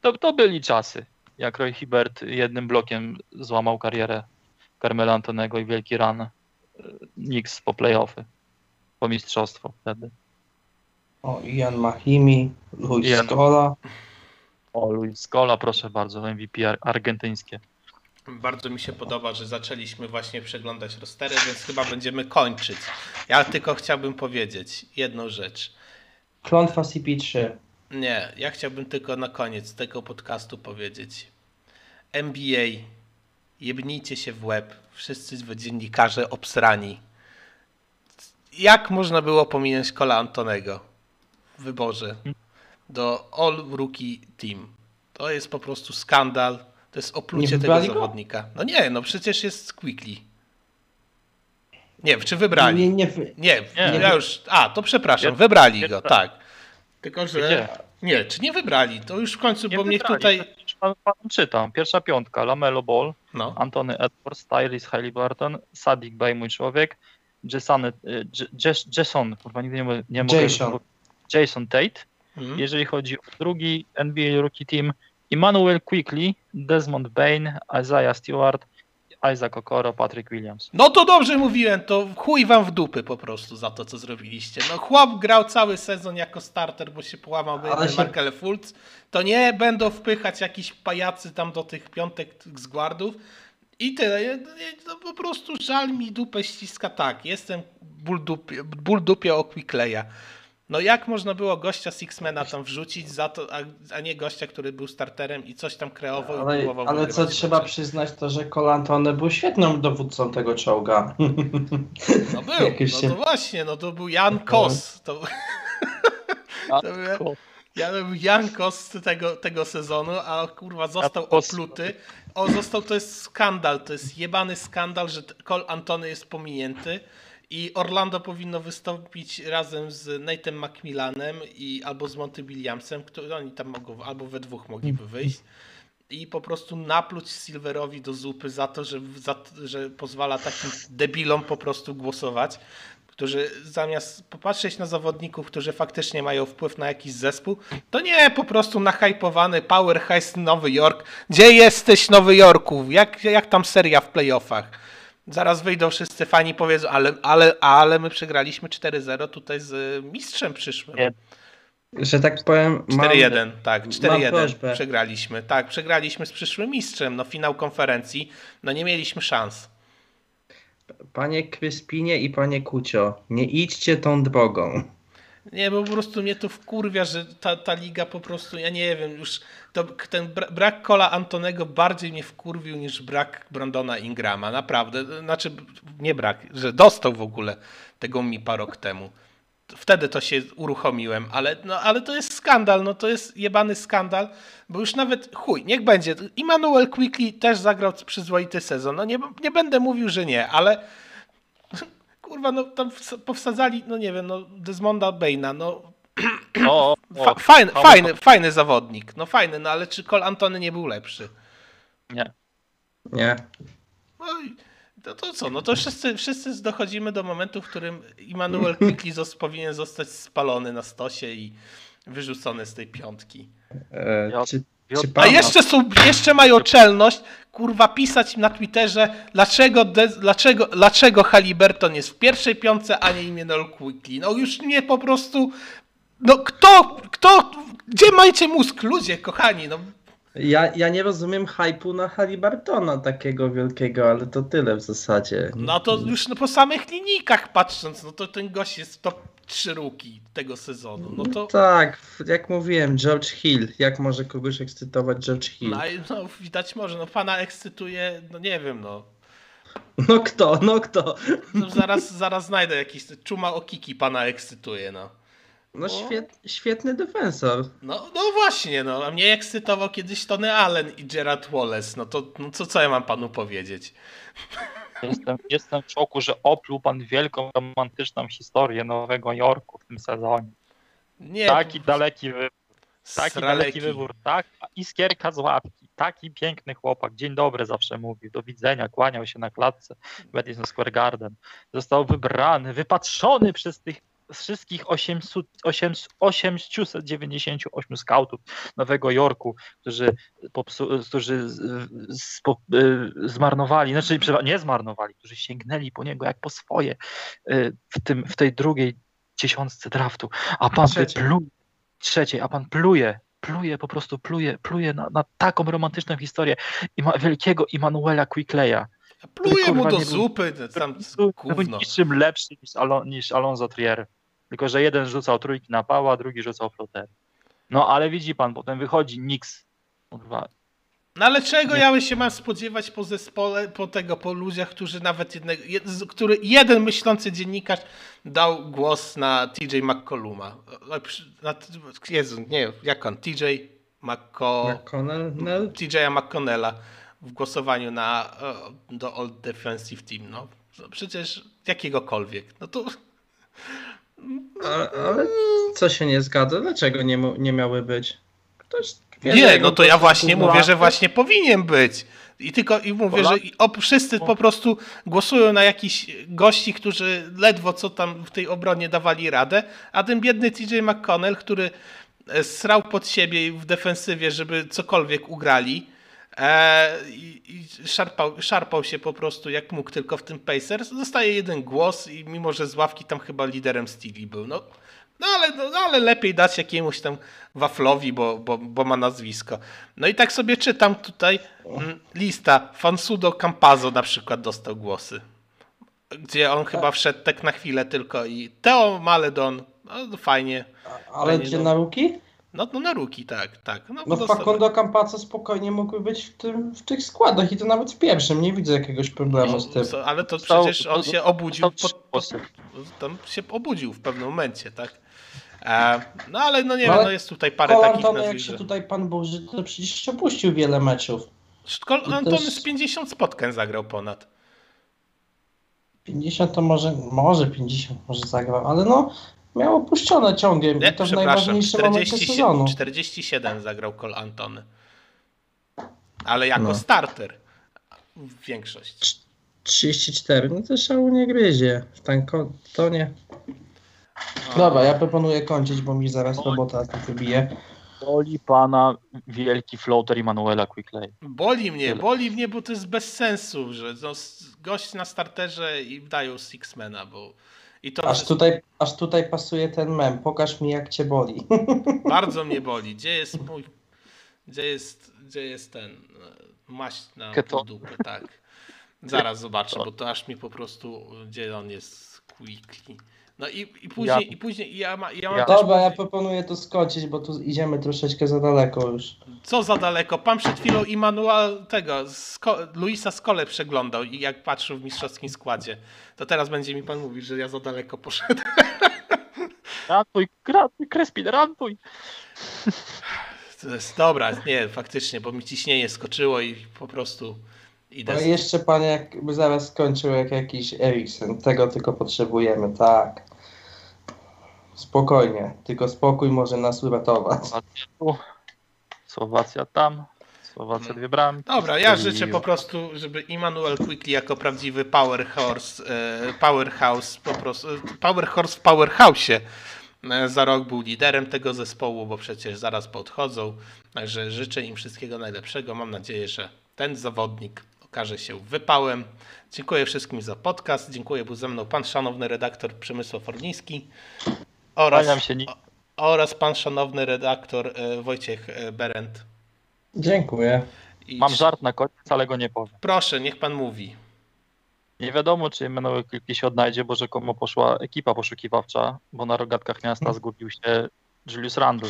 to, to byli czasy. Jak Roy Hibbert jednym blokiem złamał karierę Carmela Antonego i wielki run e, Knicks po playoffy. Po mistrzostwo wtedy. o, Ian Mahimi, Luis Ian- Scola. O, Luis Scola, proszę bardzo, MVP ar- argentyńskie. Bardzo mi się podoba, że zaczęliśmy właśnie przeglądać rostery, więc chyba będziemy kończyć. Ja tylko chciałbym powiedzieć jedną rzecz. Klątwa CP3. Nie, ja chciałbym tylko na koniec tego podcastu powiedzieć. NBA, jebnijcie się w łeb, wszyscy dziennikarze obsrani. Jak można było pominąć Kola Antonego w wyborze do All Rookie Team? To jest po prostu skandal, to jest oplucie tego zawodnika. No nie, no przecież jest Quickly. Nie, czy wybrali? Nie, nie, Nie, Nie. ja już. A, to przepraszam, wybrali go, tak. Tylko, że. Nie, czy nie wybrali? To już w końcu, Nie bo mnie tutaj. Pan, pan czytam. Pierwsza piątka, Lamelo Ball, No. Antony Edwards, Tyrese Halliburton, Sadik Bey, mój człowiek, Jason, y, Jason, kurwa, nigdy nie, nie mogę... Jason. Jason Tate. Mhm. Jeżeli chodzi o drugi NBA Rookie Team, Emmanuel Quickly, Desmond Bain, Isaiah Stewart, Isaac Okoro, Patrick Williams. No to dobrze mówiłem, to chuj wam w dupy po prostu za to, co zrobiliście. No chłop grał cały sezon jako starter, bo się połamał się- Markel Fultz. To nie będą wpychać jakiś pajacy tam do tych piątek z guardów. I tyle. No po prostu żal mi dupę ściska tak. Jestem ból dupie, ból dupie o Quickleya. No jak można było gościa Sixmana tam wrzucić za to, a, a nie gościa, który był starterem i coś tam kreował i ale, próbował ale co trzeba przyznać, to że Colantone był świetnym dowódcą tego czołga. No był, no się- to właśnie, no to był Jan Kos. To, A, to był, ja był Jan Kos tego, tego sezonu, a kurwa został Kos- opluty. O, został, to jest skandal, to jest jebany skandal, że Col Antony jest pominięty i Orlando powinno wystąpić razem z Nate'em Macmillanem i albo z Monty Williamsem, który oni tam mogą, albo we dwóch mogliby wyjść i po prostu napluć Silverowi do zupy za to, że, za, że pozwala takim debilom po prostu głosować, którzy zamiast popatrzeć na zawodników, którzy faktycznie mają wpływ na jakiś zespół, to nie po prostu nahypowany Powerhouse Nowy Jork. Gdzie jesteś Nowy Jorku? Jak, jak tam seria w playoffach? Zaraz wyjdą wszyscy fani i powiedzą, ale, ale, ale my przegraliśmy 4-0 tutaj z y, mistrzem przyszłym. Nie, że tak powiem, mam, 4-1, tak, 4-1 prośbę. przegraliśmy. Tak, przegraliśmy z przyszłym mistrzem. No finał konferencji, no nie mieliśmy szans. panie Kryspinie i panie Kucio, nie idźcie tą drogą. Nie, bo po prostu mnie to wkurwia, że ta, ta liga po prostu, ja nie wiem, już to, ten bra- brak Kola Antonego bardziej mnie wkurwił niż brak Brandona Ingrama, naprawdę. Znaczy, nie brak, że dostał w ogóle tego MIPA rok temu. Wtedy to się uruchomiłem, ale, no, ale to jest skandal, no to jest jebany skandal, bo już nawet, chuj, niech będzie. Immanuel Quickly też zagrał przyzwoity sezon, no nie, nie będę mówił, że nie, ale kurwa, no tam ws- powsadzali, no nie wiem, no Desmonda Baina, no o, fa- o, fajny, o, fajny, fajny zawodnik, no fajny, no ale czy Cole Antony nie był lepszy? Nie. Nie. No i to, co, no to wszyscy, wszyscy dochodzimy do momentu, w którym Immanuel Quickly powinien zostać spalony na stosie i wyrzucony z tej piątki. E, Czy A jeszcze są, jeszcze mają czelność, kurwa, pisać na Twitterze, dlaczego, de, dlaczego, dlaczego Halliburton jest w pierwszej piątce, a nie Immanuel Quickly. No już mnie po prostu, no kto, kto, gdzie macie mózg, ludzie, kochani, no. Ja, ja nie rozumiem hypu na Halibartona takiego wielkiego, ale to tyle w zasadzie. No to już no, po samych linijkach patrząc, no to ten gość jest w top 3 ruki tego sezonu, no to... Tak, jak mówiłem, George Hill. Jak może kogoś ekscytować George Hill? No, no widać może, no pana ekscytuje, no nie wiem, no. No kto, no kto? no zaraz, zaraz znajdę jakiś, czuma okiki pana ekscytuje, no. No świet, świetny defensor. No, no właśnie, no, a mnie ekscytował kiedyś Tony Allen i Gerard Wallace, no to no, co, co ja mam panu powiedzieć? Jestem, jestem w szoku, że opluł pan wielką, romantyczną historię Nowego Jorku w tym sezonie. Nie, Taki daleki wybór, taki sraleki. daleki wybór, tak? Iskierka z łapki, taki piękny chłopak, dzień dobry zawsze mówił, do widzenia, kłaniał się na klatce w Madison Square Garden. Został wybrany, wypatrzony przez tych wszystkich 800, 800, 898 skautów Nowego Jorku, którzy, popsu, którzy z, z, po, y, zmarnowali, znaczy nie zmarnowali, którzy sięgnęli po niego jak po swoje y, w, tym, w tej drugiej dziesiątce draftu, a pan Trzeciej. pluje, trzeciej, a pan pluje, pluje, po prostu pluje, pluje na, na taką romantyczną historię i ma wielkiego Immanuela Quickleya. Pluje mu do nie był- zupy, tam Był gówno. niczym lepszy niż, Alo, niż Alonso Trier. Tylko, że jeden rzucał trójki na pała, drugi rzucał flotery. No ale widzi pan, potem wychodzi Nix. Kurwa, No ale czego Nie. ja się mam spodziewać po zespole, po tego, po ludziach, którzy nawet jednego, jed, z- który jeden myślący dziennikarz dał głos na TJ McColluma. O, przy- Na, Jezu, nie, jak on, TJ McCo... McConnell? Nell? TJ'a McConnella w głosowaniu na e, do All Defensive Team. No, No przecież jakiegokolwiek. No to Ale, ale co się nie zgadza? Dlaczego nie, nie miały być? Ktoś nie, no to ja właśnie mówię, że właśnie powinien być. I tylko i mówię, że op, wszyscy po prostu głosują na jakichś gości, którzy ledwo co tam w tej obronie dawali radę, a ten biedny TJ McConnell, który e, srał pod siebie w defensywie, żeby cokolwiek ugrali i, i szarpał, szarpał się po prostu jak mógł tylko w tym Pacers, dostaje jeden głos i mimo, że z ławki tam chyba liderem Steely był. No, no ale, no, ale lepiej dać jakiemuś tam waflowi, bo, bo, bo ma nazwisko. No i tak sobie czytam tutaj mm, lista. Fansudo Campazzo na przykład dostał głosy. Gdzie on chyba wszedł tak na chwilę tylko i Teo Maledon, no fajnie. Ale Fajnie, gdzie no. na ruki? No, no na ruki, tak, tak. No, No Facundo Campazzo spokojnie mógłby być w, tym, w tych składach i to nawet w pierwszym. Nie widzę jakiegoś problemu z tym. co, ale to przecież on się obudził, dostał po, trzy po, głosy. tam się obudził w pewnym momencie, tak? E, no ale no nie No, wiem, no jest tutaj parę Cole takich Antony, jak się tutaj pan burzy, to przecież opuścił wiele meczów. Szkol I Antony też- z 50 spotkań zagrał ponad. 50 to może, może 50 może zagrał, ale no miał opuszczone ciągiem Nie, i to w najważniejszym momencie 47, sezonu. 47 zagrał Cole Antony. Ale jako No. starter. Większość. 34, no to szału nie gryzie. W nie. Dobra, ja proponuję kończyć, bo mi zaraz robota tu wybije. boli pana wielki floater Immanuela Quickley. Boli mnie, Tyle. boli mnie, bo to jest bez sensu, że no, gość na starterze i dają Sixmana, bo i to Aż tutaj, aż tutaj pasuje ten mem. Pokaż mi jak cię boli. bardzo mnie boli. Gdzie jest mój, gdzie jest, gdzie jest ten e, maść na dupę, tak. Zaraz zobaczę, bo to aż mi po prostu, gdzie on jest quickly. No i, i później, Ja- i później ja, ma, ja mam Ja- też Dobra, ja proponuję to skończyć, bo tu idziemy troszeczkę za daleko już. Co za daleko? Pan przed chwilą Immanuel tego, Sko Luisa Skole przeglądał i jak patrzył w mistrzowskim składzie. To teraz będzie mi pan mówić, że ja za daleko poszedłem. Rantuj, rantuj, Crespin, rantuj. To jest, dobra, nie, faktycznie, bo mi ciśnienie skoczyło i po prostu idę. No z- i jeszcze pan jakby zaraz skończył jak jakiś Eriksen. Tego tylko potrzebujemy, tak. Spokojnie, tylko spokój może nas uratować. Słowacja tu, Słowacja tam, Słowacja dwie bramki. Dobra, ja życzę po prostu, żeby Immanuel Quickly jako prawdziwy power horse, e, powerhouse po prostu, e, power horse w powerhouse'ie e, za rok był liderem tego zespołu, bo przecież zaraz podchodzą. Także życzę im wszystkiego najlepszego. Mam nadzieję, że ten zawodnik okaże się wypałem. Dziękuję wszystkim za podcast. Dziękuję, był ze mną pan szanowny redaktor Przemysław Orliński oraz, się, oraz pan szanowny redaktor e, Wojciech e, Berend. Dziękuję. I Mam żart na koniec, ale go nie powiem. Proszę, niech pan mówi. Nie wiadomo, czy Emanuel Kilki się odnajdzie, bo rzekomo poszła ekipa poszukiwawcza, bo na rogatkach miasta zgubił się Julius Randle.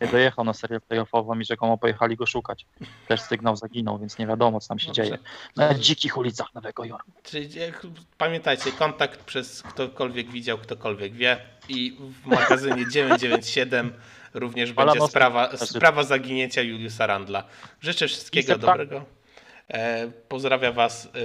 Nie dojechał na serię playoffową i rzekomo pojechali go szukać. Też sygnał zaginął, więc nie wiadomo, co tam się Dobrze. dzieje. Na dzikich ulicach Nowego Jorku. Czyli jak, pamiętajcie, kontakt przez ktokolwiek widział, ktokolwiek wie. I w magazynie 997 również będzie sprawa, też. sprawa zaginięcia Juliusa Randla. Życzę wszystkiego dobrego. E, Pozdrawiam Was